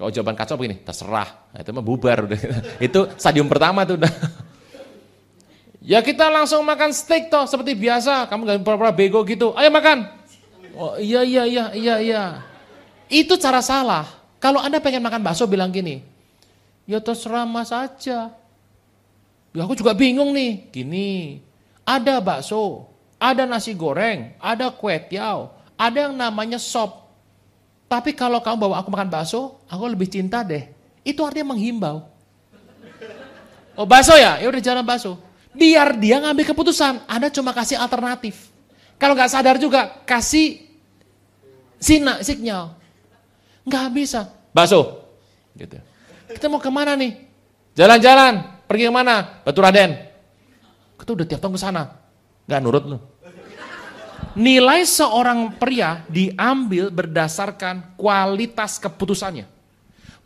Kalau jawaban kacau begini, terserah. Nah, itu mah bubar udah. itu stadium pertama tuh udah. Ya kita langsung makan steak toh seperti biasa. Kamu gak pura-pura bego gitu. Ayo makan. Oh iya iya iya iya iya. Itu cara salah. Kalau Anda pengen makan bakso bilang gini. Ya terserah mas aja. Ya aku juga bingung nih. Gini. Ada bakso. Ada nasi goreng. Ada kue tiaw. Ada yang namanya sop. Tapi kalau kamu bawa aku makan bakso, aku lebih cinta deh. Itu artinya menghimbau. Oh bakso ya? Ya udah jalan bakso. Biar dia ngambil keputusan. Anda cuma kasih alternatif. Kalau nggak sadar juga, kasih sina, signal. Nggak bisa. Bakso. Gitu. Kita mau ke mana nih? Jalan-jalan. Pergi ke mana? Batu Raden. Kita udah tiap tahun ke sana. Nggak nurut lu. Nilai seorang pria diambil berdasarkan kualitas keputusannya.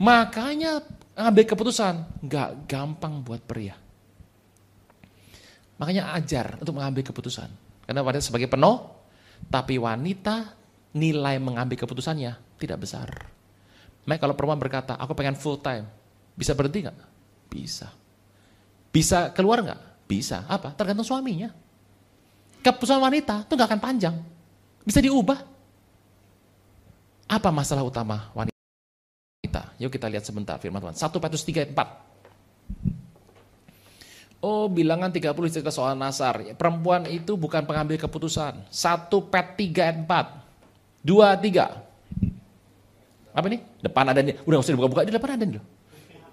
Makanya ambil keputusan nggak gampang buat pria. Makanya ajar untuk mengambil keputusan. Karena wanita sebagai penuh, tapi wanita nilai mengambil keputusannya tidak besar. Makanya kalau perempuan berkata, aku pengen full time, bisa berhenti nggak? Bisa. Bisa keluar nggak? Bisa. Apa? Tergantung suaminya. Keputusan wanita itu gak akan panjang. Bisa diubah. Apa masalah utama wanita? Yuk kita lihat sebentar firman Tuhan. 1 Petrus 3 ayat 4. Oh bilangan 30 cerita soal Nasar. Perempuan itu bukan pengambil keputusan. 1 Pet 3 ayat 4. 2, 3. Apa nih? Depan ada nih. Udah usah dibuka-buka, di depan ada nih.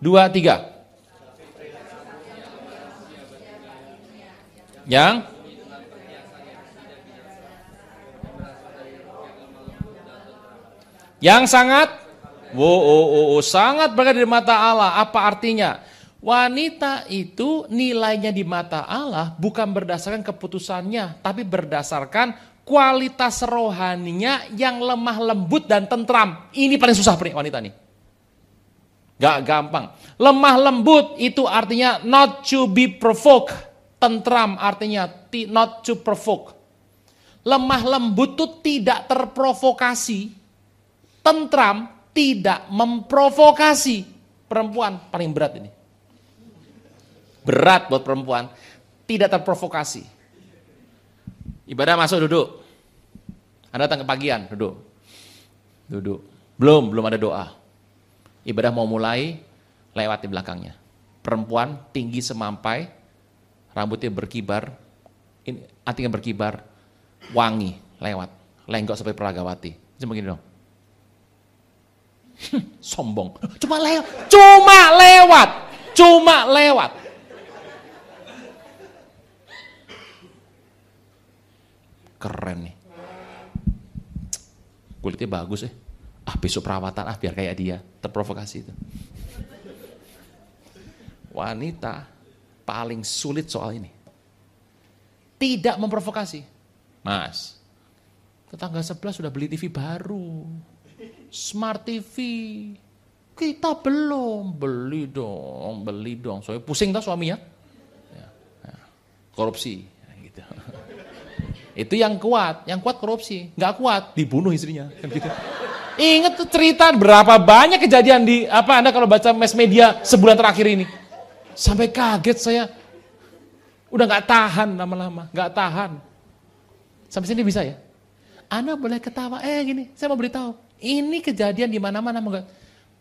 2, 3. Yang Yang sangat wo, oh, oh, sangat berada di mata Allah. Apa artinya? Wanita itu nilainya di mata Allah bukan berdasarkan keputusannya, tapi berdasarkan kualitas rohaninya yang lemah lembut dan tentram. Ini paling susah wanita nih. Gak gampang. Lemah lembut itu artinya not to be provoked. Tentram artinya not to provoke. Lemah lembut itu tidak terprovokasi tentram, tidak memprovokasi. Perempuan paling berat ini. Berat buat perempuan, tidak terprovokasi. Ibadah masuk duduk. Anda datang ke pagian, duduk. Duduk. Belum, belum ada doa. Ibadah mau mulai, lewat di belakangnya. Perempuan tinggi semampai, rambutnya berkibar, ini artinya berkibar, wangi, lewat. Lenggok sampai peragawati. Cuma begini dong. Sombong. Cuma lewat. Cuma lewat. Cuma lewat. Keren nih. Kulitnya bagus ya. Ah besok perawatan ah biar kayak dia. Terprovokasi itu. Wanita paling sulit soal ini. Tidak memprovokasi. Mas, tetangga sebelah sudah beli TV baru. Smart TV. Kita belum, beli dong, beli dong. Soalnya pusing tak suaminya? Ya, ya. Korupsi. Gitu. Itu yang kuat, yang kuat korupsi. Nggak kuat, dibunuh istrinya. Kan gitu. Ingat tuh cerita berapa banyak kejadian di apa Anda kalau baca mass media sebulan terakhir ini. Sampai kaget saya. Udah nggak tahan lama-lama, nggak tahan. Sampai sini bisa ya? Anda boleh ketawa, eh gini, saya mau beritahu. Ini kejadian di mana-mana.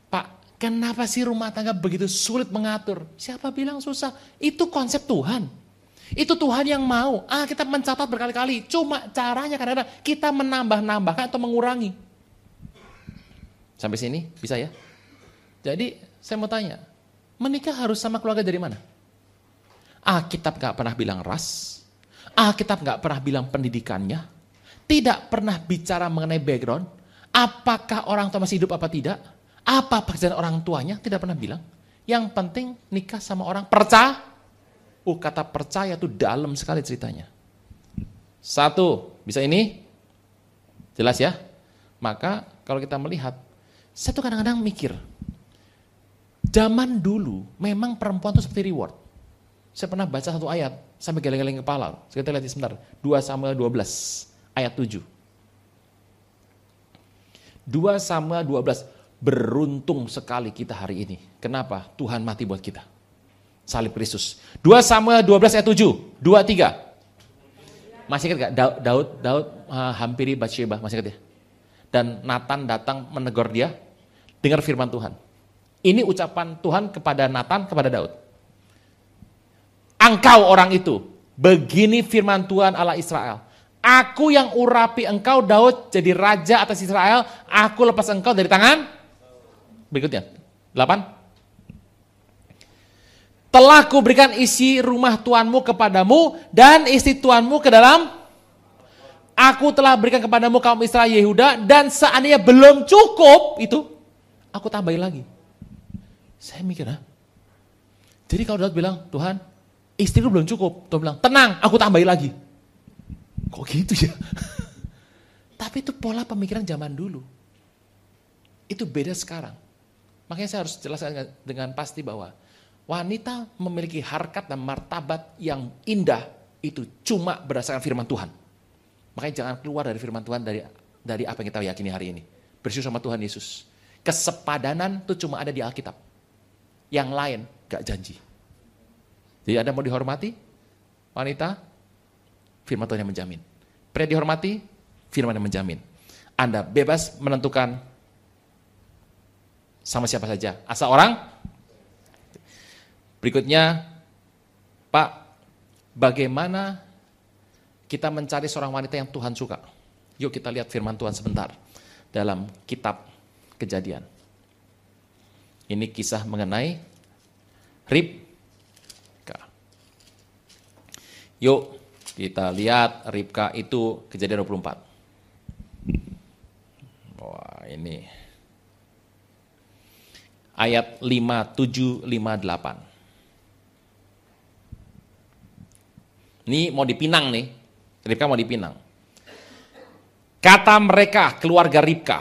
Pak, kenapa sih rumah tangga begitu sulit mengatur? Siapa bilang susah? Itu konsep Tuhan. Itu Tuhan yang mau. Ah, kita mencatat berkali-kali. Cuma caranya kadang-kadang kita menambah-nambahkan atau mengurangi. Sampai sini bisa ya? Jadi saya mau tanya, menikah harus sama keluarga dari mana? Ah, kitab gak pernah bilang ras. Ah, kitab gak pernah bilang pendidikannya. Tidak pernah bicara mengenai background. Apakah orang tua masih hidup apa tidak? Apa pekerjaan orang tuanya? Tidak pernah bilang. Yang penting nikah sama orang percaya. Uh, kata percaya itu dalam sekali ceritanya. Satu, bisa ini? Jelas ya? Maka kalau kita melihat, saya tuh kadang-kadang mikir, zaman dulu memang perempuan itu seperti reward. Saya pernah baca satu ayat, sampai geleng-geleng kepala. Kita lihat sebentar, 2 Samuel 12, ayat 7. 2 Samuel 12. Beruntung sekali kita hari ini. Kenapa? Tuhan mati buat kita. Salib Kristus. 2 Samuel 12 ayat 7. 2 3. Masih ingat gak? Daud Daud, uh, hampiri Bathsheba, masih ingat ya? Dan Nathan datang menegur dia. Dengar firman Tuhan. Ini ucapan Tuhan kepada Nathan, kepada Daud. Engkau orang itu, begini firman Tuhan Allah Israel. Aku yang urapi engkau Daud jadi raja atas Israel, aku lepas engkau dari tangan. Berikutnya, 8. Telah kuberikan isi rumah tuanmu kepadamu dan istri tuanmu ke dalam Aku telah berikan kepadamu kaum Israel Yehuda dan seandainya belum cukup itu, aku tambahin lagi. Saya mikir, ah. Jadi kalau Daud bilang, Tuhan, istriku belum cukup. Tuhan bilang, tenang, aku tambahin lagi. Kok gitu ya? Tapi itu pola pemikiran zaman dulu. Itu beda sekarang. Makanya saya harus jelaskan dengan pasti bahwa wanita memiliki harkat dan martabat yang indah itu cuma berdasarkan firman Tuhan. Makanya jangan keluar dari firman Tuhan dari dari apa yang kita yakini hari ini. Bersyukur sama Tuhan Yesus. Kesepadanan itu cuma ada di Alkitab. Yang lain gak janji. Jadi Anda mau dihormati? Wanita, firman Tuhan yang menjamin. Pria dihormati, firman yang menjamin. Anda bebas menentukan sama siapa saja. Asal orang. Berikutnya, Pak, bagaimana kita mencari seorang wanita yang Tuhan suka? Yuk kita lihat firman Tuhan sebentar dalam kitab kejadian. Ini kisah mengenai Ribka. Yuk kita lihat Ribka itu kejadian 24. Wah ini. Ayat 5, 7, 5, 8. Ini mau dipinang nih. Ribka mau dipinang. Kata mereka, keluarga Ribka,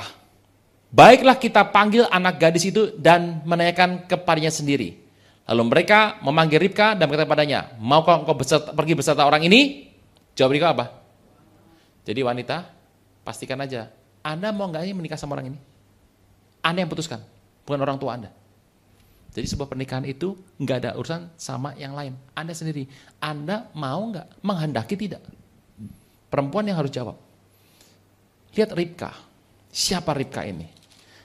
baiklah kita panggil anak gadis itu dan menanyakan kepadanya sendiri. Lalu mereka memanggil Ribka dan berkata padanya, maukah engkau beserta, pergi beserta orang ini? Jawab Ribka apa? Jadi wanita, pastikan aja, Anda mau nggak menikah sama orang ini? Anda yang putuskan, bukan orang tua Anda. Jadi sebuah pernikahan itu nggak ada urusan sama yang lain. Anda sendiri, Anda mau nggak menghendaki tidak? Perempuan yang harus jawab. Lihat Ribka, siapa Ribka ini?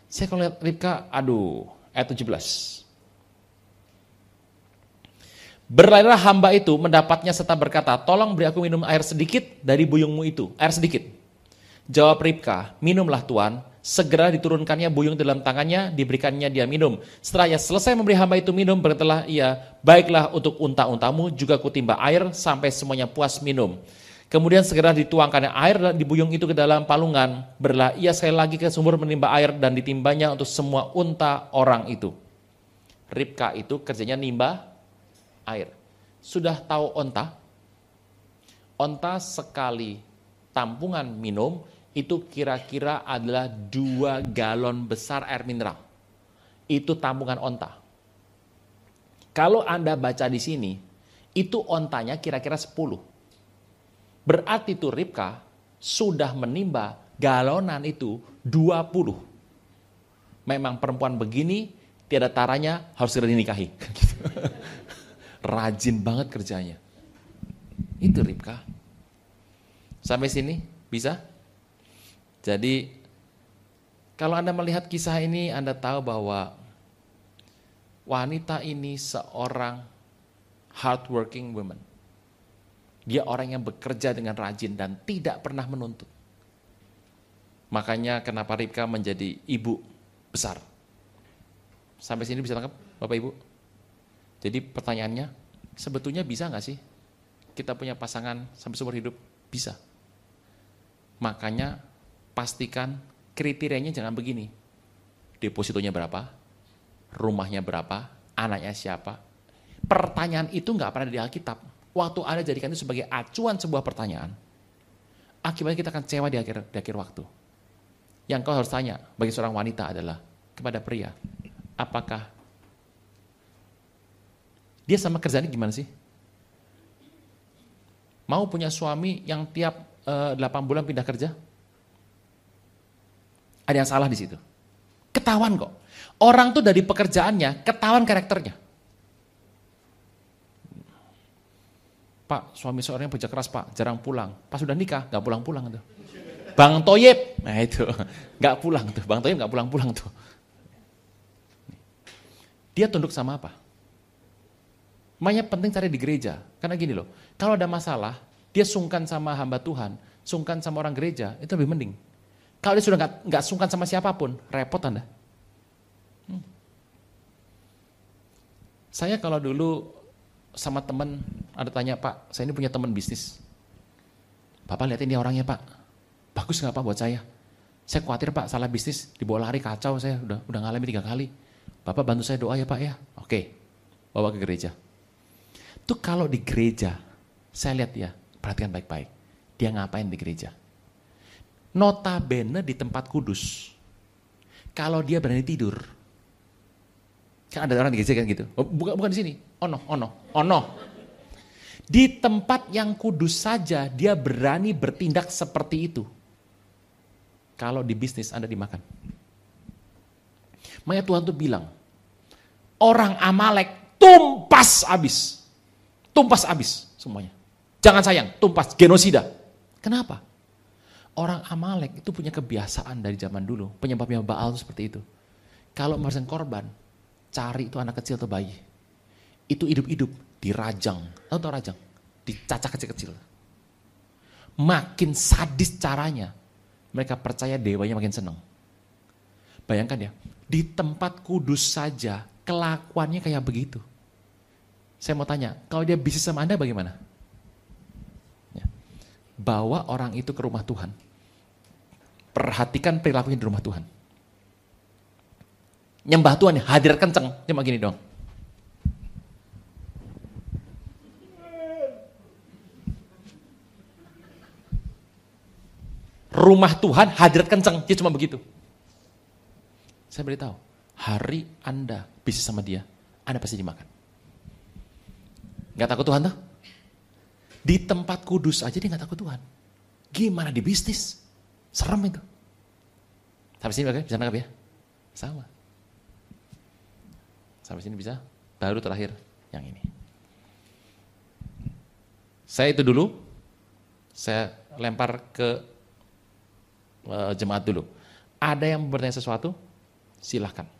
Saya kalau lihat Ribka, aduh, ayat 17. Berlarilah hamba itu mendapatnya serta berkata, tolong beri aku minum air sedikit dari buyungmu itu. Air sedikit. Jawab Ribka, minumlah tuan. Segera diturunkannya buyung dalam tangannya, diberikannya dia minum. Setelah ia selesai memberi hamba itu minum, berkatalah ia, baiklah untuk unta-untamu, juga kutimba air sampai semuanya puas minum. Kemudian segera dituangkannya air di buyung itu ke dalam palungan. Berlah ia sekali lagi ke sumur menimba air dan ditimbanya untuk semua unta orang itu. Ribka itu kerjanya nimba air. Sudah tahu onta? Onta sekali tampungan minum itu kira-kira adalah dua galon besar air mineral. itu tambungan onta. Kalau Anda baca di sini, itu ontanya kira-kira 10. Berarti itu Ribka sudah menimba galonan itu 20. Memang perempuan begini, tiada taranya harus segera dinikahi. Rajin banget kerjanya. Itu Ribka. Sampai sini bisa? Jadi kalau Anda melihat kisah ini Anda tahu bahwa wanita ini seorang hardworking woman. Dia orang yang bekerja dengan rajin dan tidak pernah menuntut. Makanya kenapa Ribka menjadi ibu besar. Sampai sini bisa tangkap Bapak Ibu? Jadi pertanyaannya, sebetulnya bisa nggak sih kita punya pasangan sampai seumur hidup? Bisa. Makanya pastikan kriterianya jangan begini. Depositonya berapa? Rumahnya berapa? Anaknya siapa? Pertanyaan itu nggak pernah di Alkitab. Waktu Anda jadikan itu sebagai acuan sebuah pertanyaan, akibatnya kita akan cewa di akhir, di akhir waktu. Yang kau harus tanya bagi seorang wanita adalah kepada pria, apakah dia sama kerjanya gimana sih? Mau punya suami yang tiap uh, eh, 8 bulan pindah kerja? Ada yang salah di situ. Ketahuan kok. Orang tuh dari pekerjaannya ketahuan karakternya. Pak, suami seorang yang keras pak, jarang pulang. Pas sudah nikah, gak pulang-pulang tuh. Bang Toyib, nah itu, gak pulang tuh. Bang Toyib gak pulang-pulang tuh. Dia tunduk sama apa? Makanya penting cari di gereja. Karena gini loh, kalau ada masalah, dia sungkan sama hamba Tuhan, sungkan sama orang gereja, itu lebih mending. Kalau dia sudah gak, gak sungkan sama siapa pun, repot Anda. Hmm. Saya kalau dulu sama teman ada tanya Pak, saya ini punya teman bisnis. Bapak lihat ini orangnya Pak, bagus nggak Pak buat saya? Saya khawatir Pak salah bisnis, dibawa lari kacau saya udah udah ngalami tiga kali. Bapak bantu saya doa ya Pak ya. Oke, bawa ke gereja. Tuh kalau di gereja, saya lihat ya, perhatikan baik-baik. Dia ngapain di gereja? Notabene di tempat kudus. Kalau dia berani tidur, kan ada orang di gereja kan gitu. Oh, bukan bukan di sini ono, ono, ono. Di tempat yang kudus saja dia berani bertindak seperti itu. Kalau di bisnis Anda dimakan. Makanya Tuhan tuh bilang, orang Amalek tumpas abis. Tumpas abis semuanya. Jangan sayang, tumpas, genosida. Kenapa? Orang Amalek itu punya kebiasaan dari zaman dulu. Penyebabnya Baal itu seperti itu. Kalau memasang korban, cari itu anak kecil atau bayi itu hidup-hidup dirajang. Tahu tahu rajang? Dicacak kecil-kecil. Makin sadis caranya, mereka percaya dewanya makin senang. Bayangkan ya, di tempat kudus saja kelakuannya kayak begitu. Saya mau tanya, kalau dia bisnis sama Anda bagaimana? Ya. Bawa orang itu ke rumah Tuhan. Perhatikan perilakunya di rumah Tuhan. Nyembah Tuhan, hadir kenceng, cuma gini dong. rumah Tuhan hadirat kenceng, dia cuma begitu. Saya beritahu, hari Anda bisnis sama dia, Anda pasti dimakan. Gak takut Tuhan tuh? Di tempat kudus aja dia gak takut Tuhan. Gimana di bisnis? Serem itu. Sampai sini oke, bisa nangkap ya? Sama. Sampai sini bisa? Baru terakhir yang ini. Saya itu dulu, saya lempar ke uh, jemaat dulu. Ada yang bertanya sesuatu? Silahkan.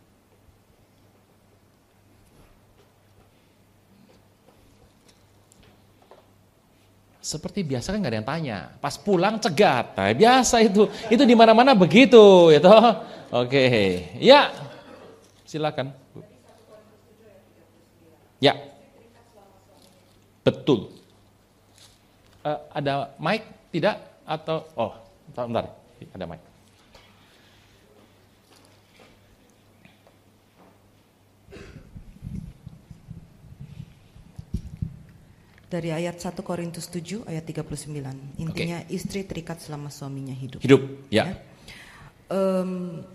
Seperti biasa kan nggak ada yang tanya. Pas pulang cegat. Nah, biasa itu. Itu di mana-mana begitu, itu. Oke. Ya. Silakan. Ya. Betul. Uh, ada mic tidak atau oh, bentar ada mic. Dari ayat 1 Korintus 7 ayat 39. Intinya okay. istri terikat selama suaminya hidup. Hidup, ya. ya. Um,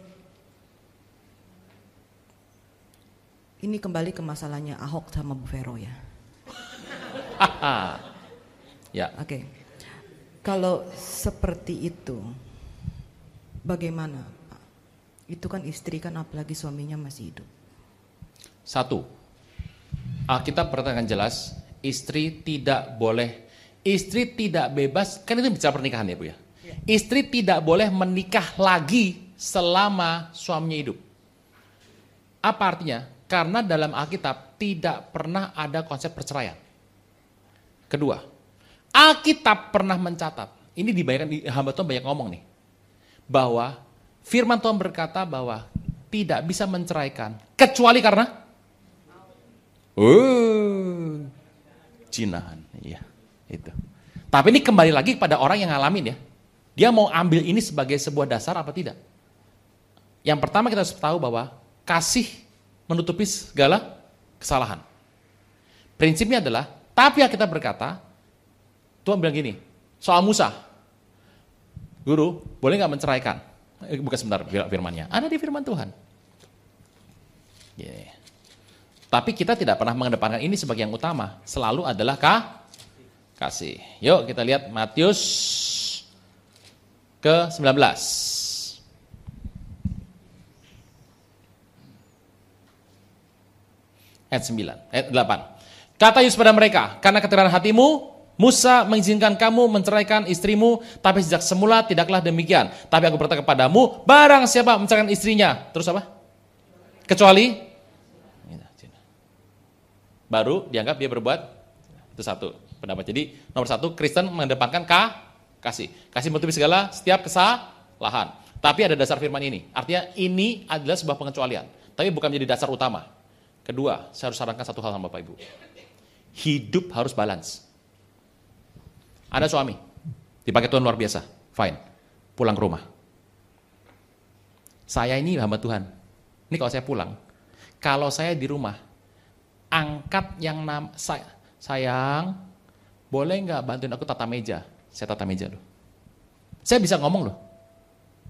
Ini kembali ke masalahnya Ahok sama Bu Vero ya. ya. Oke. Kalau seperti itu, bagaimana? Pak? Itu kan istri kan apalagi suaminya masih hidup. Satu, Alkitab berkatakan jelas, istri tidak boleh, istri tidak bebas, kan itu bicara pernikahan ya Bu ya? Istri tidak boleh menikah lagi selama suaminya hidup. Apa artinya? Karena dalam Alkitab tidak pernah ada konsep perceraian. Kedua, Alkitab pernah mencatat, ini dibayangkan di hamba Tuhan banyak ngomong nih, bahwa firman Tuhan berkata bahwa tidak bisa menceraikan kecuali karena Oh, jinahan, iya itu. Tapi ini kembali lagi pada orang yang ngalamin ya. Dia mau ambil ini sebagai sebuah dasar apa tidak? Yang pertama kita harus tahu bahwa kasih menutupi segala kesalahan. Prinsipnya adalah, tapi kita berkata, Tuhan bilang gini, soal Musa, guru, boleh nggak menceraikan? Eh, bukan sebentar firmannya, ada di firman Tuhan. Yeah. Tapi kita tidak pernah mengedepankan ini sebagai yang utama, selalu adalah kah? kasih. Yuk kita lihat Matius ke 19. Ayat 9, ayat 8. Kata Yesus pada mereka, karena keterahan hatimu, Musa mengizinkan kamu menceraikan istrimu, tapi sejak semula tidaklah demikian. Tapi aku berkata kepadamu, barang siapa menceraikan istrinya, terus apa? Kecuali, baru dianggap dia berbuat, itu satu pendapat. Jadi nomor satu, Kristen mengedepankan kah? kasih. Kasih menutupi segala setiap kesalahan. Tapi ada dasar firman ini. Artinya ini adalah sebuah pengecualian. Tapi bukan menjadi dasar utama. Kedua, saya harus sarankan satu hal sama Bapak Ibu. Hidup harus balance. Ada suami, dipakai Tuhan luar biasa, fine. Pulang ke rumah. Saya ini hamba Tuhan. Ini kalau saya pulang, kalau saya di rumah, angkat yang nam, saya, sayang, boleh nggak bantuin aku tata meja? Saya tata meja loh. Saya bisa ngomong loh,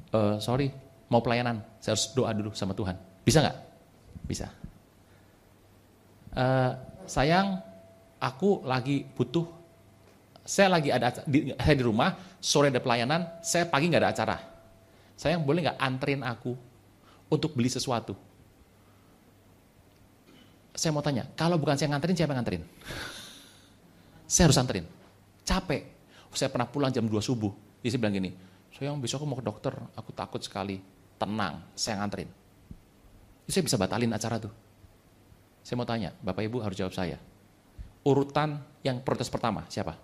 e, sorry, mau pelayanan, saya harus doa dulu sama Tuhan. Bisa nggak? Bisa. E, sayang, aku lagi butuh, saya lagi ada, di, saya di rumah, sore ada pelayanan, saya pagi nggak ada acara. Sayang, boleh nggak anterin aku untuk beli sesuatu? Saya mau tanya, kalau bukan saya nganterin, siapa yang nganterin? Saya harus anterin. Capek saya pernah pulang jam 2 subuh. Istri bilang gini, sayang besok aku mau ke dokter, aku takut sekali. Tenang, saya nganterin. Saya bisa batalin acara tuh. Saya mau tanya, Bapak Ibu harus jawab saya. Urutan yang protes pertama, siapa?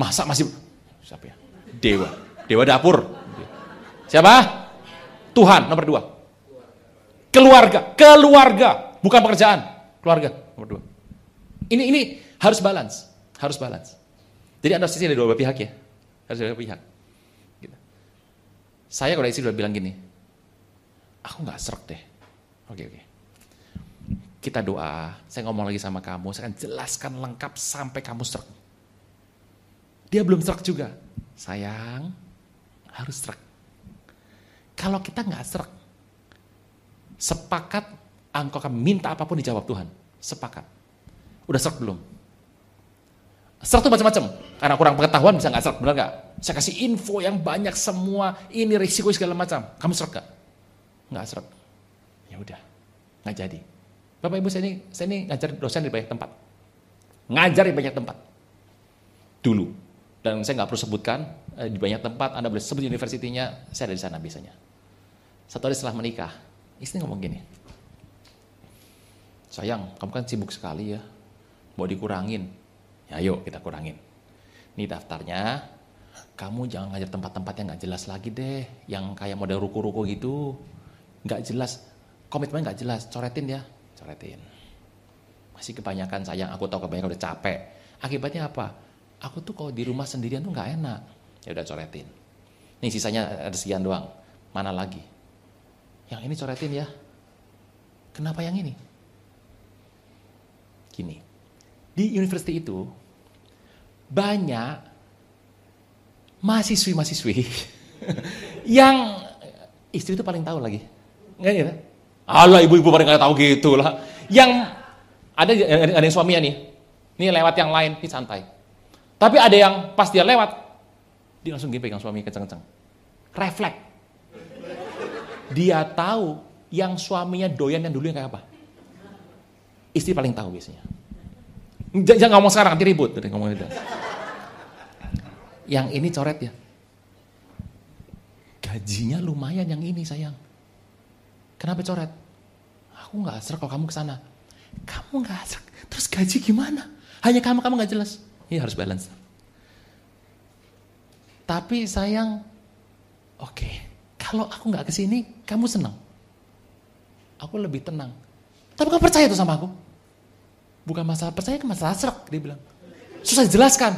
Masa masih, siapa ya? Dewa, Dewa dapur. Siapa? Tuhan, nomor dua. Keluarga, keluarga, bukan pekerjaan. Keluarga, nomor dua. Ini ini harus balance, harus balance. Jadi ada sisi dari dua pihak ya, harus dari dua pihak. Gitu. Saya kalau istri udah bilang gini, aku nggak serak deh. Oke oke. Kita doa, saya ngomong lagi sama kamu, saya akan jelaskan lengkap sampai kamu serak. Dia belum serak juga. Sayang, harus serak. Kalau kita nggak serak, sepakat engkau akan minta apa pun dijawab Tuhan. Sepakat. Udah serak belum? Serak tuh macam-macam. Karena kurang pengetahuan bisa nggak serak, benar nggak? Saya kasih info yang banyak semua, ini risiko segala macam. Kamu serak nggak? Nggak serak. Ya udah, nggak jadi. Bapak Ibu saya ini, saya ini ngajar dosen di banyak tempat. Ngajar di banyak tempat. Dulu. Dan saya nggak perlu sebutkan, eh, di banyak tempat, Anda boleh sebut universitinya, saya ada di sana biasanya. Satu hari setelah menikah, istri ngomong gini, sayang, kamu kan sibuk sekali ya, mau dikurangin. Ya yuk kita kurangin. Ini daftarnya, kamu jangan ngajar tempat-tempat yang nggak jelas lagi deh, yang kayak model ruko-ruko gitu, nggak jelas, komitmen nggak jelas, coretin ya, coretin. Masih kebanyakan sayang, aku tahu kebanyakan udah capek. Akibatnya apa? Aku tuh kalau di rumah sendirian tuh nggak enak. Ya udah coretin. Nih sisanya ada sekian doang. Mana lagi? Yang ini coretin ya. Kenapa yang ini? Gini, di universitas itu banyak mahasiswi-mahasiswi yang istri itu paling tahu lagi. Nggak gitu. Allah ibu-ibu pada nggak tahu gitu lah. Yang ada ada yang suaminya nih, nih lewat yang lain, ini santai. Tapi ada yang pas dia lewat, dia langsung gini pegang suaminya kenceng-kenceng. Refleks. Dia tahu yang suaminya doyan yang dulu yang kayak apa. Istri paling tahu biasanya. Jangan, ngomong sekarang, nanti ribut. Ngomong itu. Yang ini coret ya. Gajinya lumayan yang ini sayang. Kenapa coret? Aku nggak serak kalau kamu ke sana. Kamu nggak serak. Terus gaji gimana? Hanya kamu kamu nggak jelas. Ini harus balance. Tapi sayang, oke, okay, kalau aku nggak ke sini, kamu senang. Aku lebih tenang. Tapi kamu percaya tuh sama aku? Bukan masalah percaya, kan masalah serak, dia bilang. Susah dijelaskan.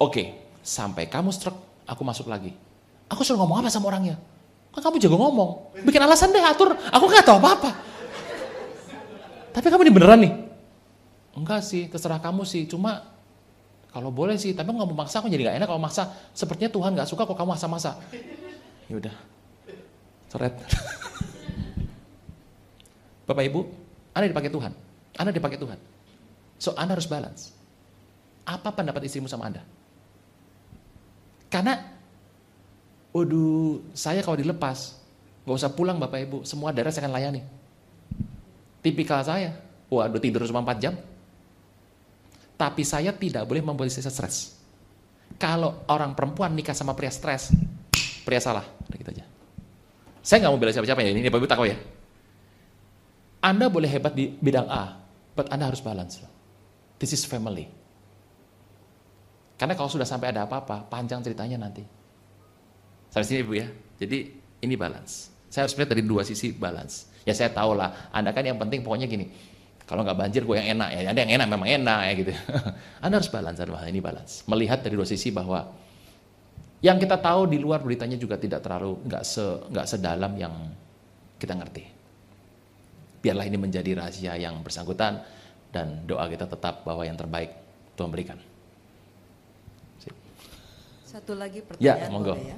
Oke, okay, sampai kamu serak, aku masuk lagi. Aku suruh ngomong apa sama orangnya? Kan kamu jago ngomong. Bikin alasan deh, atur. Aku nggak tahu apa-apa. Tapi kamu ini beneran nih? Enggak sih, terserah kamu sih. Cuma kalau boleh sih, tapi nggak mau maksa aku jadi nggak enak kalau maksa. Sepertinya Tuhan nggak suka kok kamu maksa-maksa. Ya udah, coret. Bapak Ibu, Anda dipakai Tuhan. Anda dipakai Tuhan. So, Anda harus balance. Apa pendapat istrimu sama Anda? Karena, waduh, saya kalau dilepas, nggak usah pulang Bapak Ibu, semua daerah saya akan layani. Tipikal saya, waduh tidur cuma 4 jam. Tapi saya tidak boleh membuat istri saya stres. Kalau orang perempuan nikah sama pria stres, pria salah. Udah gitu aja. Saya nggak mau bela siapa-siapa ya, ini Bapak Ibu tahu ya. Anda boleh hebat di bidang A, but Anda harus balance. This is family. Karena kalau sudah sampai ada apa-apa, panjang ceritanya nanti. Sampai sini Ibu ya. Jadi ini balance. Saya harus melihat dari dua sisi balance. Ya saya tahu lah, Anda kan yang penting pokoknya gini, kalau nggak banjir gue yang enak ya, ada yang enak memang enak ya gitu. anda harus balance, ini balance. Melihat dari dua sisi bahwa yang kita tahu di luar beritanya juga tidak terlalu nggak se nggak sedalam yang kita ngerti. Biarlah ini menjadi rahasia yang bersangkutan dan doa kita tetap bahwa yang terbaik Tuhan berikan. Satu lagi pertanyaan ya, monggo. ya.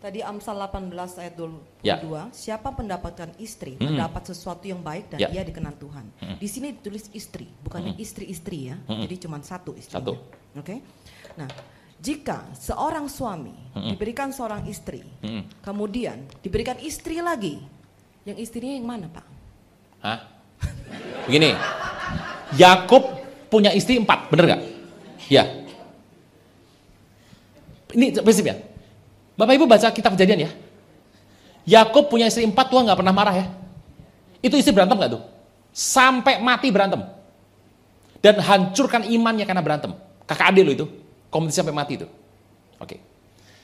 Tadi Amsal 18 ayat 22, Ya. siapa mendapatkan istri, Hmm. mendapat sesuatu yang baik dan Ya. ia dikenal Tuhan. Hmm. Di sini ditulis istri, bukannya istri-istri ya. Hmm. Jadi cuma satu istri. Satu. Oke. Nah, jika seorang suami Hmm. diberikan seorang istri, Hmm. kemudian diberikan istri lagi, yang istrinya yang mana, Pak? Hah? Begini, Yakub punya istri empat, bener gak? Ya. Ini prinsipnya. Bapak Ibu baca kitab kejadian ya. Yakub punya istri empat, Tuhan gak pernah marah ya. Itu istri berantem gak tuh? Sampai mati berantem. Dan hancurkan imannya karena berantem. Kakak adik lo itu. Kompetisi sampai mati itu. Oke.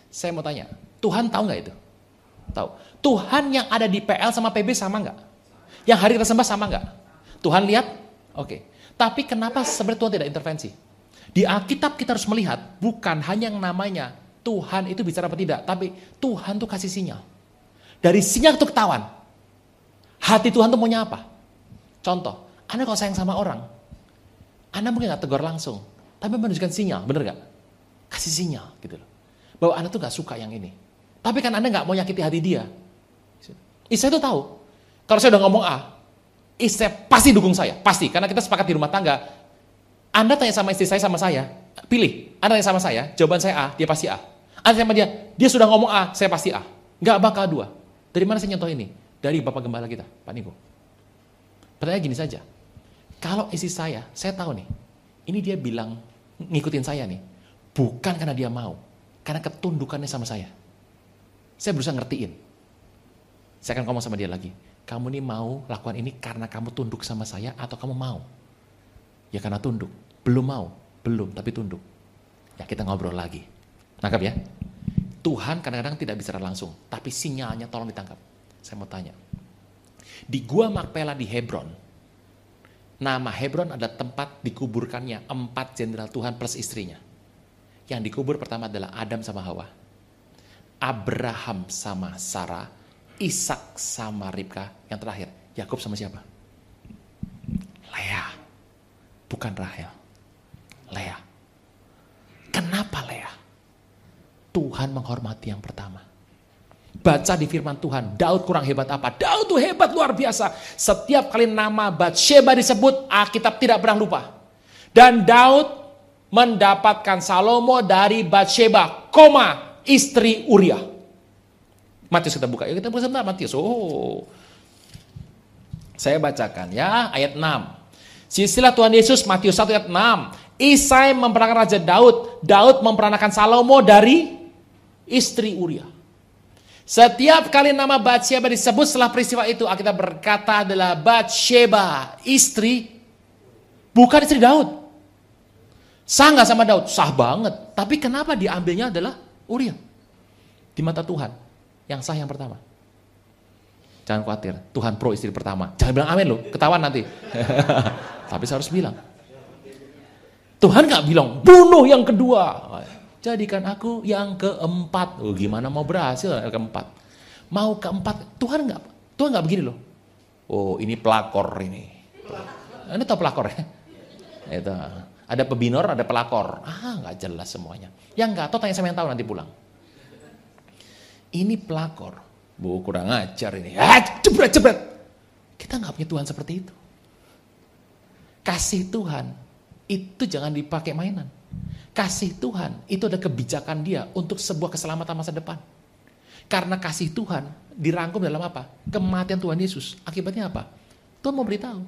Saya mau tanya, Tuhan tahu nggak itu? Tahu. Tuhan yang ada di PL sama PB sama nggak? Yang hari kita sembah sama nggak? Tuhan lihat? Oke. Tapi kenapa sebenarnya Tuhan tidak intervensi? Di Alkitab kita harus melihat bukan hanya yang namanya Tuhan itu bicara apa tidak, tapi Tuhan tuh kasih sinyal. Dari sinyal itu ketahuan. Hati Tuhan tuh maunya apa? Contoh, Anda kalau sayang sama orang, Anda mungkin nggak tegur langsung, tapi menunjukkan sinyal, bener nggak? Kasih sinyal gitu loh. Bahwa Anda tuh nggak suka yang ini. Tapi kan Anda nggak mau nyakiti hati dia. Istri itu tahu. Kalau saya udah ngomong A, istri pasti dukung saya, pasti. Karena kita sepakat di rumah tangga. Anda tanya sama istri saya sama saya, pilih. Anda tanya sama saya, jawaban saya A, dia pasti A. Anda tanya sama dia, dia sudah ngomong A, saya pasti A. Nggak bakal dua. Dari mana saya nyontoh ini? Dari Bapak Gembala kita, Pak Niko. Pertanyaan gini saja. Kalau istri saya, saya tahu nih, ini dia bilang ngikutin saya nih. Bukan karena dia mau, karena ketundukannya sama saya. Saya berusaha ngertiin. Saya akan ngomong sama dia lagi. Kamu nih mau lakukan ini karena kamu tunduk sama saya atau kamu mau? Ya karena tunduk. Belum mau, belum, tapi tunduk. Ya kita ngobrol lagi. Nangkap ya? Tuhan kadang-kadang tidak bicara langsung, tapi sinyalnya tolong ditangkap. Saya mau tanya. Di Gua Makpela di Hebron, nama Hebron adalah tempat dikuburkannya empat jenderal Tuhan plus istrinya. Yang dikubur pertama adalah Adam sama Hawa. Abraham sama Sarah, Ishak sama Ribka, yang terakhir Yakub sama siapa? Lea. Bukan Rahel. Lea. Kenapa Lea? Tuhan menghormati yang pertama. Baca di firman Tuhan, Daud kurang hebat apa? Daud tuh hebat luar biasa. Setiap kali nama Bathsheba disebut, Alkitab tidak pernah lupa. Dan Daud mendapatkan Salomo dari Bathsheba, koma, istri Uriah. Matius kita buka, yuk kita buka sebentar Matius. Oh, saya bacakan ya ayat 6. Silsilah Tuhan Yesus Matius 1 ayat 6. Isai memperanakan Raja Daud, Daud memperanakan Salomo dari istri Uriah. Setiap kali nama Bathsheba disebut setelah peristiwa itu, kita berkata adalah Bathsheba, istri, bukan istri Daud. Sah nggak sama Daud? Sah banget. Tapi kenapa diambilnya adalah Uriah? Di mata Tuhan, yang sah yang pertama. Jangan khawatir, Tuhan pro istri pertama. Jangan bilang amin loh, ketahuan nanti. Tapi saya harus bilang. Tuhan nggak bilang, bunuh yang kedua jadikan aku yang keempat. Oh, gimana mau berhasil yang keempat? Mau keempat, Tuhan nggak, Tuhan nggak begini loh. Oh, ini pelakor ini. Ini tahu pelakor ya? Itu. Ada pebinor, ada pelakor. Ah, nggak jelas semuanya. Yang nggak tahu tanya sama yang tahu nanti pulang. Ini pelakor. Bu, kurang ajar ini. Ah, jebret, jebret. Kita nggak punya Tuhan seperti itu. Kasih Tuhan itu jangan dipakai mainan. Kasih Tuhan itu ada kebijakan dia untuk sebuah keselamatan masa depan. Karena kasih Tuhan dirangkum dalam apa? Kematian Tuhan Yesus. Akibatnya apa? Tuhan mau beritahu.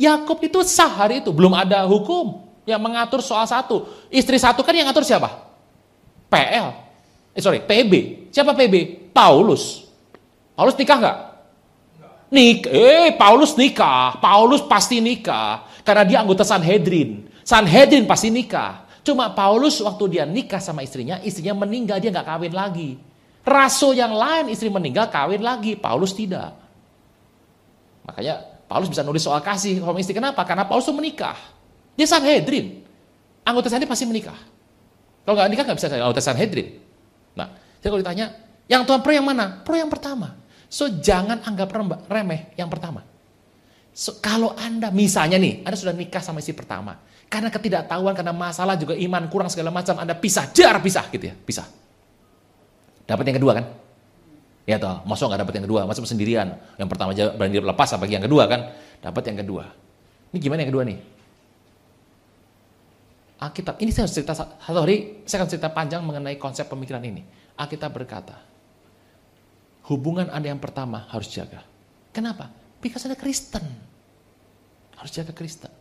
Yakob itu sah hari itu. Belum ada hukum yang mengatur soal satu. Istri satu kan yang ngatur siapa? PL. Eh sorry, PB. Siapa PB? Paulus. Paulus nikah nggak? Nik, eh Paulus nikah. Paulus pasti nikah. Karena dia anggota Sanhedrin. Sanhedrin pasti nikah. Cuma Paulus waktu dia nikah sama istrinya, istrinya meninggal, dia nggak kawin lagi. Rasul yang lain istri meninggal kawin lagi, Paulus tidak. Makanya Paulus bisa nulis soal kasih sama istri. Kenapa? Karena Paulus itu menikah. Dia Sanhedrin. Anggota Sanhedrin pasti menikah. Kalau nggak nikah nggak bisa anggota Sanhedrin. Nah, jadi kalau ditanya, yang Tuhan pro yang mana? Pro yang pertama. So jangan anggap remeh yang pertama. So, kalau Anda misalnya nih, Anda sudah nikah sama istri pertama, karena ketidaktahuan, karena masalah juga iman kurang segala macam, Anda pisah, jar pisah gitu ya, pisah. Dapat yang kedua kan? Ya toh, masuk nggak dapat yang kedua, masuk sendirian. Yang pertama aja berani lepas, apalagi yang kedua kan? Dapat yang kedua. Ini gimana yang kedua nih? Alkitab, ini saya harus cerita satu hari, saya akan cerita panjang mengenai konsep pemikiran ini. Alkitab berkata, hubungan Anda yang pertama harus jaga. Kenapa? Because Anda Kristen. Harus jaga Kristen.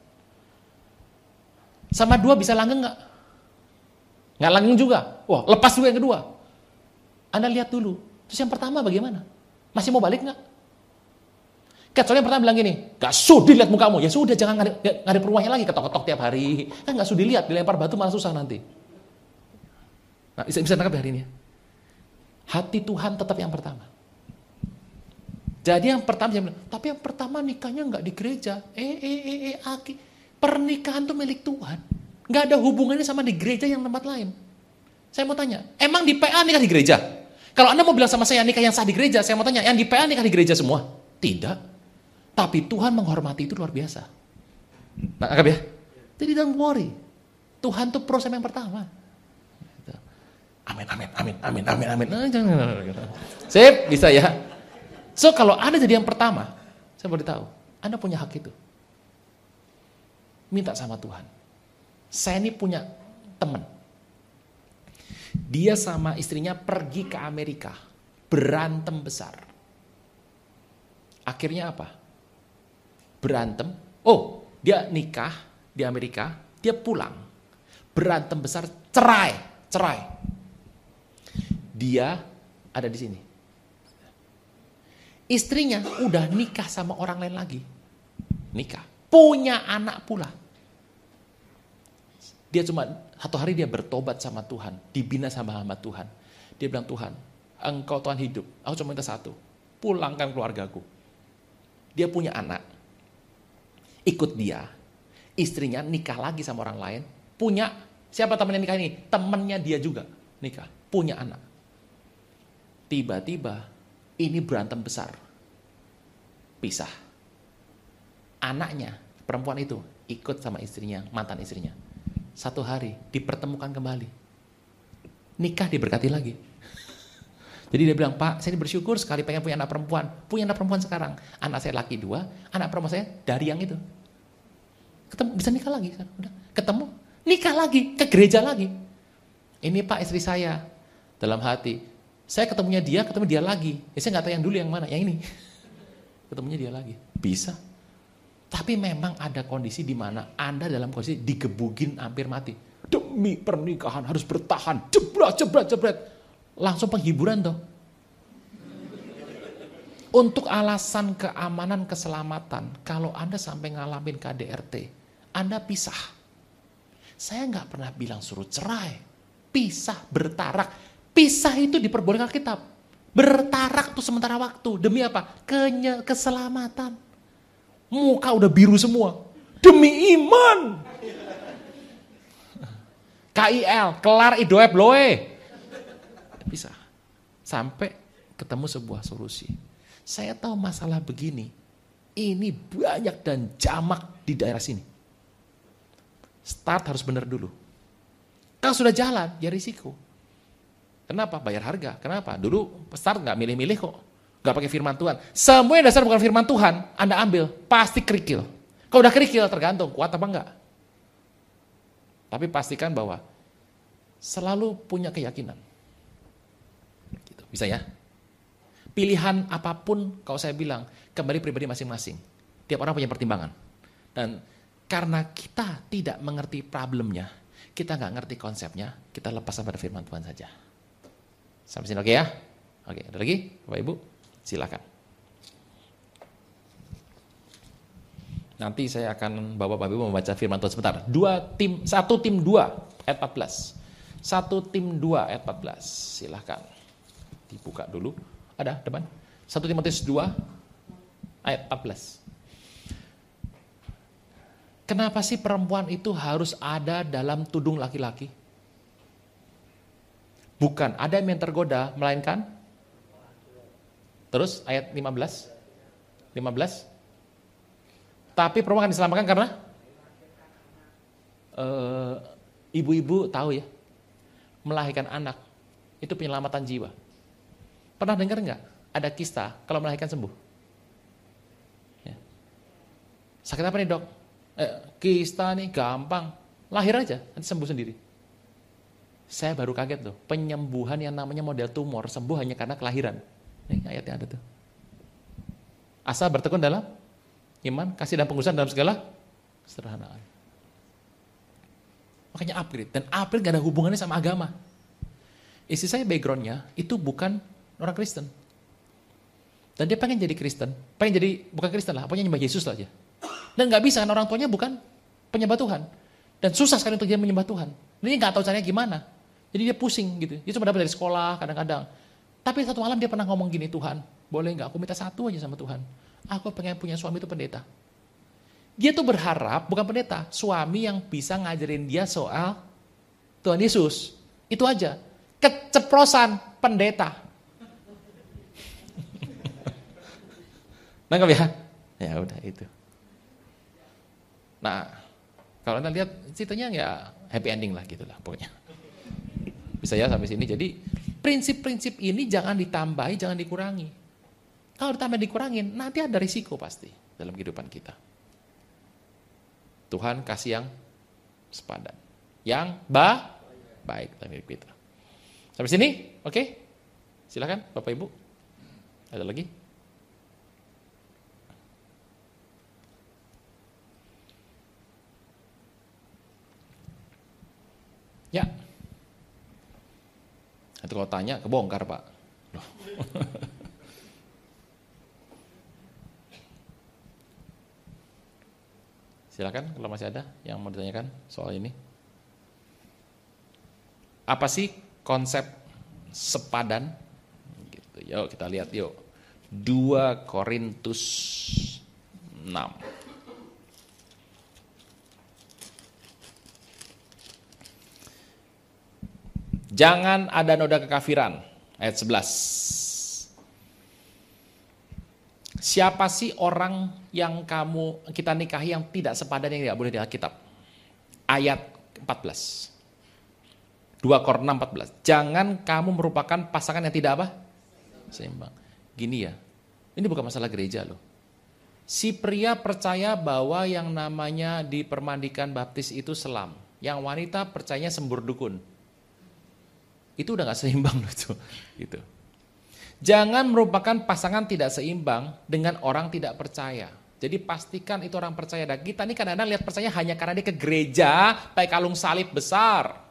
Sama dua bisa langgeng nggak? Nggak langgeng juga. Wah, lepas dulu yang kedua. Anda lihat dulu. Terus yang pertama bagaimana? Masih mau balik nggak? Kecuali yang pertama bilang gini, gak sudi lihat mukamu. Ya sudah, jangan ngadep rumahnya lagi, ketok-ketok tiap hari. Kan gak sudi lihat, dilempar batu malah susah nanti. Nah, bisa, bisa tangkap hari ini ya. Hati Tuhan tetap yang pertama. Jadi yang pertama dia bilang, tapi yang pertama nikahnya nggak di gereja. Eh, eh, eh, eh, aki. Pernikahan itu milik Tuhan. Nggak ada hubungannya sama di gereja yang tempat lain. Saya mau tanya, emang di PA nikah di gereja? Kalau Anda mau bilang sama saya nikah yang sah di gereja, saya mau tanya, yang di PA nikah di gereja semua? Tidak. Tapi Tuhan menghormati itu luar biasa. Nah, anggap ya? Jadi don't worry. Tuhan tuh proses yang pertama. Amin, amin, amin, amin, amin, amin. Sip, bisa ya. So kalau Anda jadi yang pertama, saya boleh tahu, Anda punya hak itu minta sama Tuhan. Saya ini punya teman. Dia sama istrinya pergi ke Amerika. Berantem besar. Akhirnya apa? Berantem. Oh, dia nikah di Amerika. Dia pulang. Berantem besar. Cerai. Cerai. Dia ada di sini. Istrinya udah nikah sama orang lain lagi. Nikah punya anak pula. Dia cuma satu hari dia bertobat sama Tuhan, dibina sama hamba Tuhan. Dia bilang, Tuhan, engkau Tuhan hidup, aku cuma minta satu, pulangkan keluargaku. Dia punya anak, ikut dia, istrinya nikah lagi sama orang lain, punya, siapa temannya nikah ini? Temannya dia juga nikah, punya anak. Tiba-tiba ini berantem besar, pisah anaknya, perempuan itu, ikut sama istrinya, mantan istrinya. Satu hari dipertemukan kembali. Nikah diberkati lagi. Jadi dia bilang, Pak, saya bersyukur sekali pengen punya anak perempuan. Punya anak perempuan sekarang. Anak saya laki dua, anak perempuan saya dari yang itu. Ketemu, bisa nikah lagi. Udah, ketemu, nikah lagi, ke gereja lagi. Ini Pak istri saya. Dalam hati, saya ketemunya dia, ketemu dia lagi. Ya, saya nggak tahu yang dulu yang mana, yang ini. Ketemunya dia lagi. Bisa. Tapi memang ada kondisi di mana Anda dalam kondisi digebugin hampir mati. Demi pernikahan harus bertahan, jebret, jebret, jebret langsung penghiburan tuh. Untuk alasan keamanan keselamatan, kalau Anda sampai ngalamin KDRT, Anda pisah. Saya nggak pernah bilang suruh cerai, pisah, bertarak. Pisah itu diperbolehkan kitab. Bertarak tuh sementara waktu. Demi apa? Kenye keselamatan. Muka udah biru semua. Demi iman. KIL, kelar idoep loe. Bisa. Sampai ketemu sebuah solusi. Saya tahu masalah begini. Ini banyak dan jamak di daerah sini. Start harus benar dulu. Kalau sudah jalan, ya risiko. Kenapa? Bayar harga. Kenapa? Dulu start nggak milih-milih kok. Nggak pakai firman Tuhan. Semua yang dasar bukan firman Tuhan, Anda ambil. Pasti kerikil. Kalau udah kerikil, tergantung kuat apa enggak. Tapi pastikan bahwa selalu punya keyakinan. Bisa ya? Pilihan apa pun kalau saya bilang kembali pribadi masing-masing. Tiap orang punya pertimbangan. Dan karena kita tidak mengerti problemnya, kita nggak ngerti konsepnya, kita lepaskan pada firman Tuhan saja. Sampai sini oke okay ya? Oke, ada lagi Bapak Ibu? Silakan. Nanti saya akan bawa Bapak Ibu membaca firman Tuhan sebentar. Dua tim, satu tim dua ayat 14. Satu tim dua ayat 14. Silahkan dibuka dulu. Ada depan? 1 Timotius 2 ayat 14. Kenapa sih perempuan itu harus ada dalam tudung laki-laki? Bukan ada yang tergoda, melainkan Terus ayat 15. 15. Tapi perempuan akan diselamatkan karena eh, ibu-ibu uh, tahu ya, melahirkan anak itu penyelamatan jiwa. Pernah dengar nggak ada kista kalau melahirkan sembuh? Ya. Sakit apa nih dok? Eh, kista nih gampang, lahir aja nanti sembuh sendiri. Saya baru kaget tuh, penyembuhan yang namanya model tumor sembuh hanya karena kelahiran. Ini ayatnya ada tuh. Asal bertekun dalam iman, kasih dan pengusaha dalam segala sederhanaan. Makanya upgrade. Dan upgrade gak ada hubungannya sama agama. Istri saya backgroundnya itu bukan orang Kristen. Dan dia pengen jadi Kristen, pengen jadi bukan Kristen lah, pokoknya nyembah Yesus aja. Dan nggak bisa kan orang tuanya bukan penyembah Tuhan. Dan susah sekali untuk dia menyembah Tuhan. Dia nggak tahu caranya gimana. Jadi dia pusing gitu. Dia cuma dapat dari sekolah kadang-kadang. Tapi satu malam dia pernah ngomong gini, Tuhan, boleh nggak aku minta satu aja sama Tuhan. Aku pengen punya suami itu pendeta. Dia tuh berharap, bukan pendeta, suami yang bisa ngajarin dia soal Tuhan Yesus. Itu aja. Keceplosan pendeta. Nangkap ya? Ya udah itu. Nah, kalau anda lihat ceritanya ya happy ending lah gitu lah pokoknya. Bisa ya sampai sini. Jadi prinsip-prinsip ini jangan ditambahi, jangan dikurangi. Kalau ditambah dikurangin, nanti ada risiko pasti dalam kehidupan kita. Tuhan kasih yang sepadan. Yang ba baik dalam hidup kita. Sampai sini? Oke? Silakan Bapak Ibu. Ada lagi? Ya. Itu kalau tanya kebongkar pak. Silakan kalau masih ada yang mau ditanyakan soal ini. Apa sih konsep sepadan? Gitu. Yuk kita lihat yuk. 2 Korintus 6. Jangan ada noda kekafiran. Ayat 11. Siapa sih orang yang kamu kita nikahi yang tidak sepadan yang tidak boleh di Alkitab? Ayat 14. 2 Korintus 14. Jangan kamu merupakan pasangan yang tidak apa? seimbang. Gini ya, ini bukan masalah gereja loh. Si pria percaya bahwa yang namanya dipermandikan baptis itu selam. Yang wanita percayanya sembur dukun. Itu udah gak seimbang loh itu. Gitu. Jangan merupakan pasangan tidak seimbang dengan orang tidak percaya. Jadi pastikan itu orang percaya. Dan kita ini kadang-kadang lihat percaya hanya karena dia ke gereja, pakai kalung salib besar.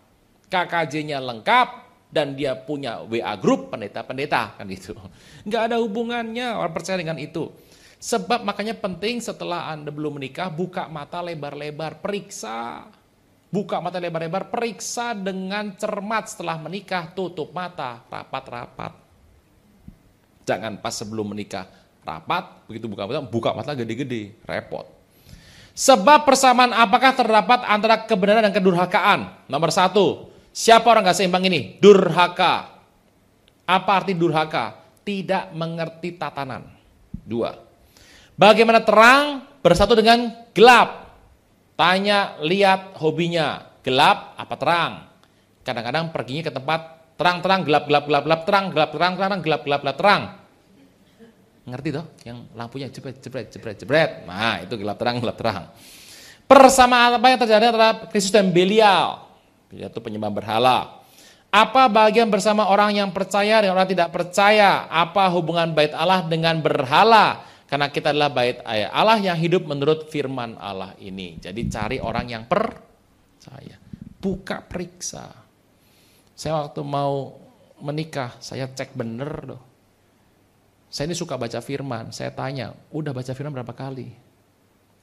KKJ-nya lengkap, dan dia punya WA grup pendeta-pendeta kan gitu. Nggak ada hubungannya orang percaya dengan itu. Sebab makanya penting setelah Anda belum menikah, buka mata lebar-lebar, periksa. Buka mata lebar-lebar, periksa dengan cermat setelah menikah, tutup mata, rapat-rapat. Jangan pas sebelum menikah, rapat, begitu buka mata, buka mata gede-gede, repot. Sebab persamaan apakah terdapat antara kebenaran dan kedurhakaan? Nomor satu, Siapa orang gak seimbang ini? Durhaka. Apa arti durhaka? Tidak mengerti tatanan. Dua. Bagaimana terang bersatu dengan gelap? Tanya, lihat hobinya. Gelap apa terang? Kadang-kadang perginya ke tempat terang-terang, gelap-gelap, gelap-gelap, terang, gelap, terang, terang, gelap, gelap, gelap, terang. Ngerti toh? Yang lampunya jebret, jebret, jebret, jebret. Nah, itu gelap terang, gelap terang. Persamaan apa yang terjadi antara Kristus dan Belial? yaitu penyembah berhala. Apa bagian bersama orang yang percaya dan orang tidak percaya? Apa hubungan bait Allah dengan berhala? Karena kita adalah bait Allah yang hidup menurut firman Allah ini. Jadi cari orang yang percaya. Buka periksa. Saya waktu mau menikah, saya cek bener loh. Saya ini suka baca firman, saya tanya, udah baca firman berapa kali?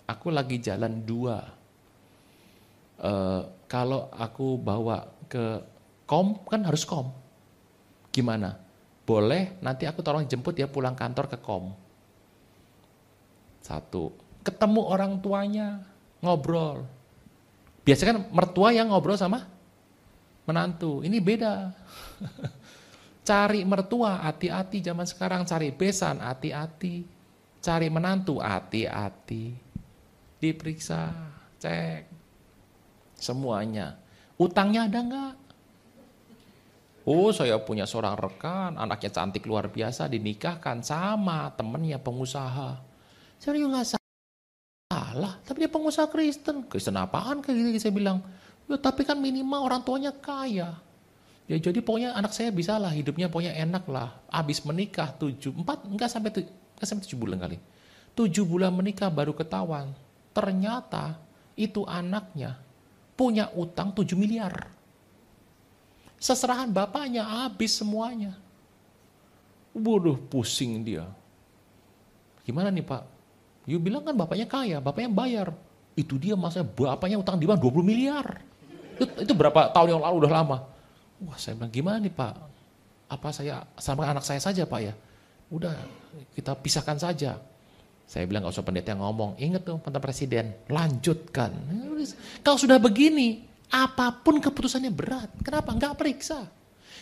Aku lagi jalan dua. Uh, kalau aku bawa ke kom kan harus kom. Gimana? Boleh nanti aku tolong jemput ya pulang kantor ke kom. Satu, ketemu orang tuanya, ngobrol. Biasanya kan mertua yang ngobrol sama menantu. Ini beda. Cari mertua, hati-hati zaman sekarang. Cari besan, hati-hati. Cari menantu, hati-hati. Diperiksa, cek semuanya. Utangnya ada nggak? Oh saya punya seorang rekan, anaknya cantik luar biasa, dinikahkan sama temennya pengusaha. Saya nggak salah, tapi dia pengusaha Kristen. Kristen apaan kayak gitu saya bilang. Ya tapi kan minimal orang tuanya kaya. Ya jadi pokoknya anak saya bisa lah hidupnya pokoknya enak lah. Abis menikah tujuh, empat, enggak sampai, tujuh, enggak sampai tujuh bulan kali. Tujuh bulan menikah baru ketahuan. Ternyata itu anaknya punya utang 7 miliar. Seserahan bapaknya habis semuanya. Waduh, pusing dia. Gimana nih Pak? You bilang kan bapaknya kaya, bapaknya bayar. Itu dia masa bapaknya utang di bank 20 miliar. Itu, itu berapa tahun yang lalu udah lama. Wah saya bilang gimana nih Pak? Apa saya sama anak saya saja Pak ya? Udah kita pisahkan saja. Saya bilang gak usah pendeta yang ngomong, ingat tuh mantan presiden, lanjutkan. Kalau sudah begini, apa pun keputusannya berat. Kenapa? Enggak periksa.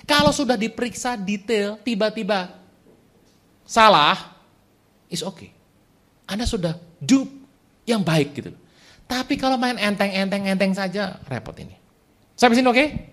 Kalau sudah diperiksa detail, tiba-tiba salah, is okay. Anda sudah do yang baik gitu. Tapi kalau main enteng-enteng-enteng saja, repot ini. Sampai sini oke? Okay?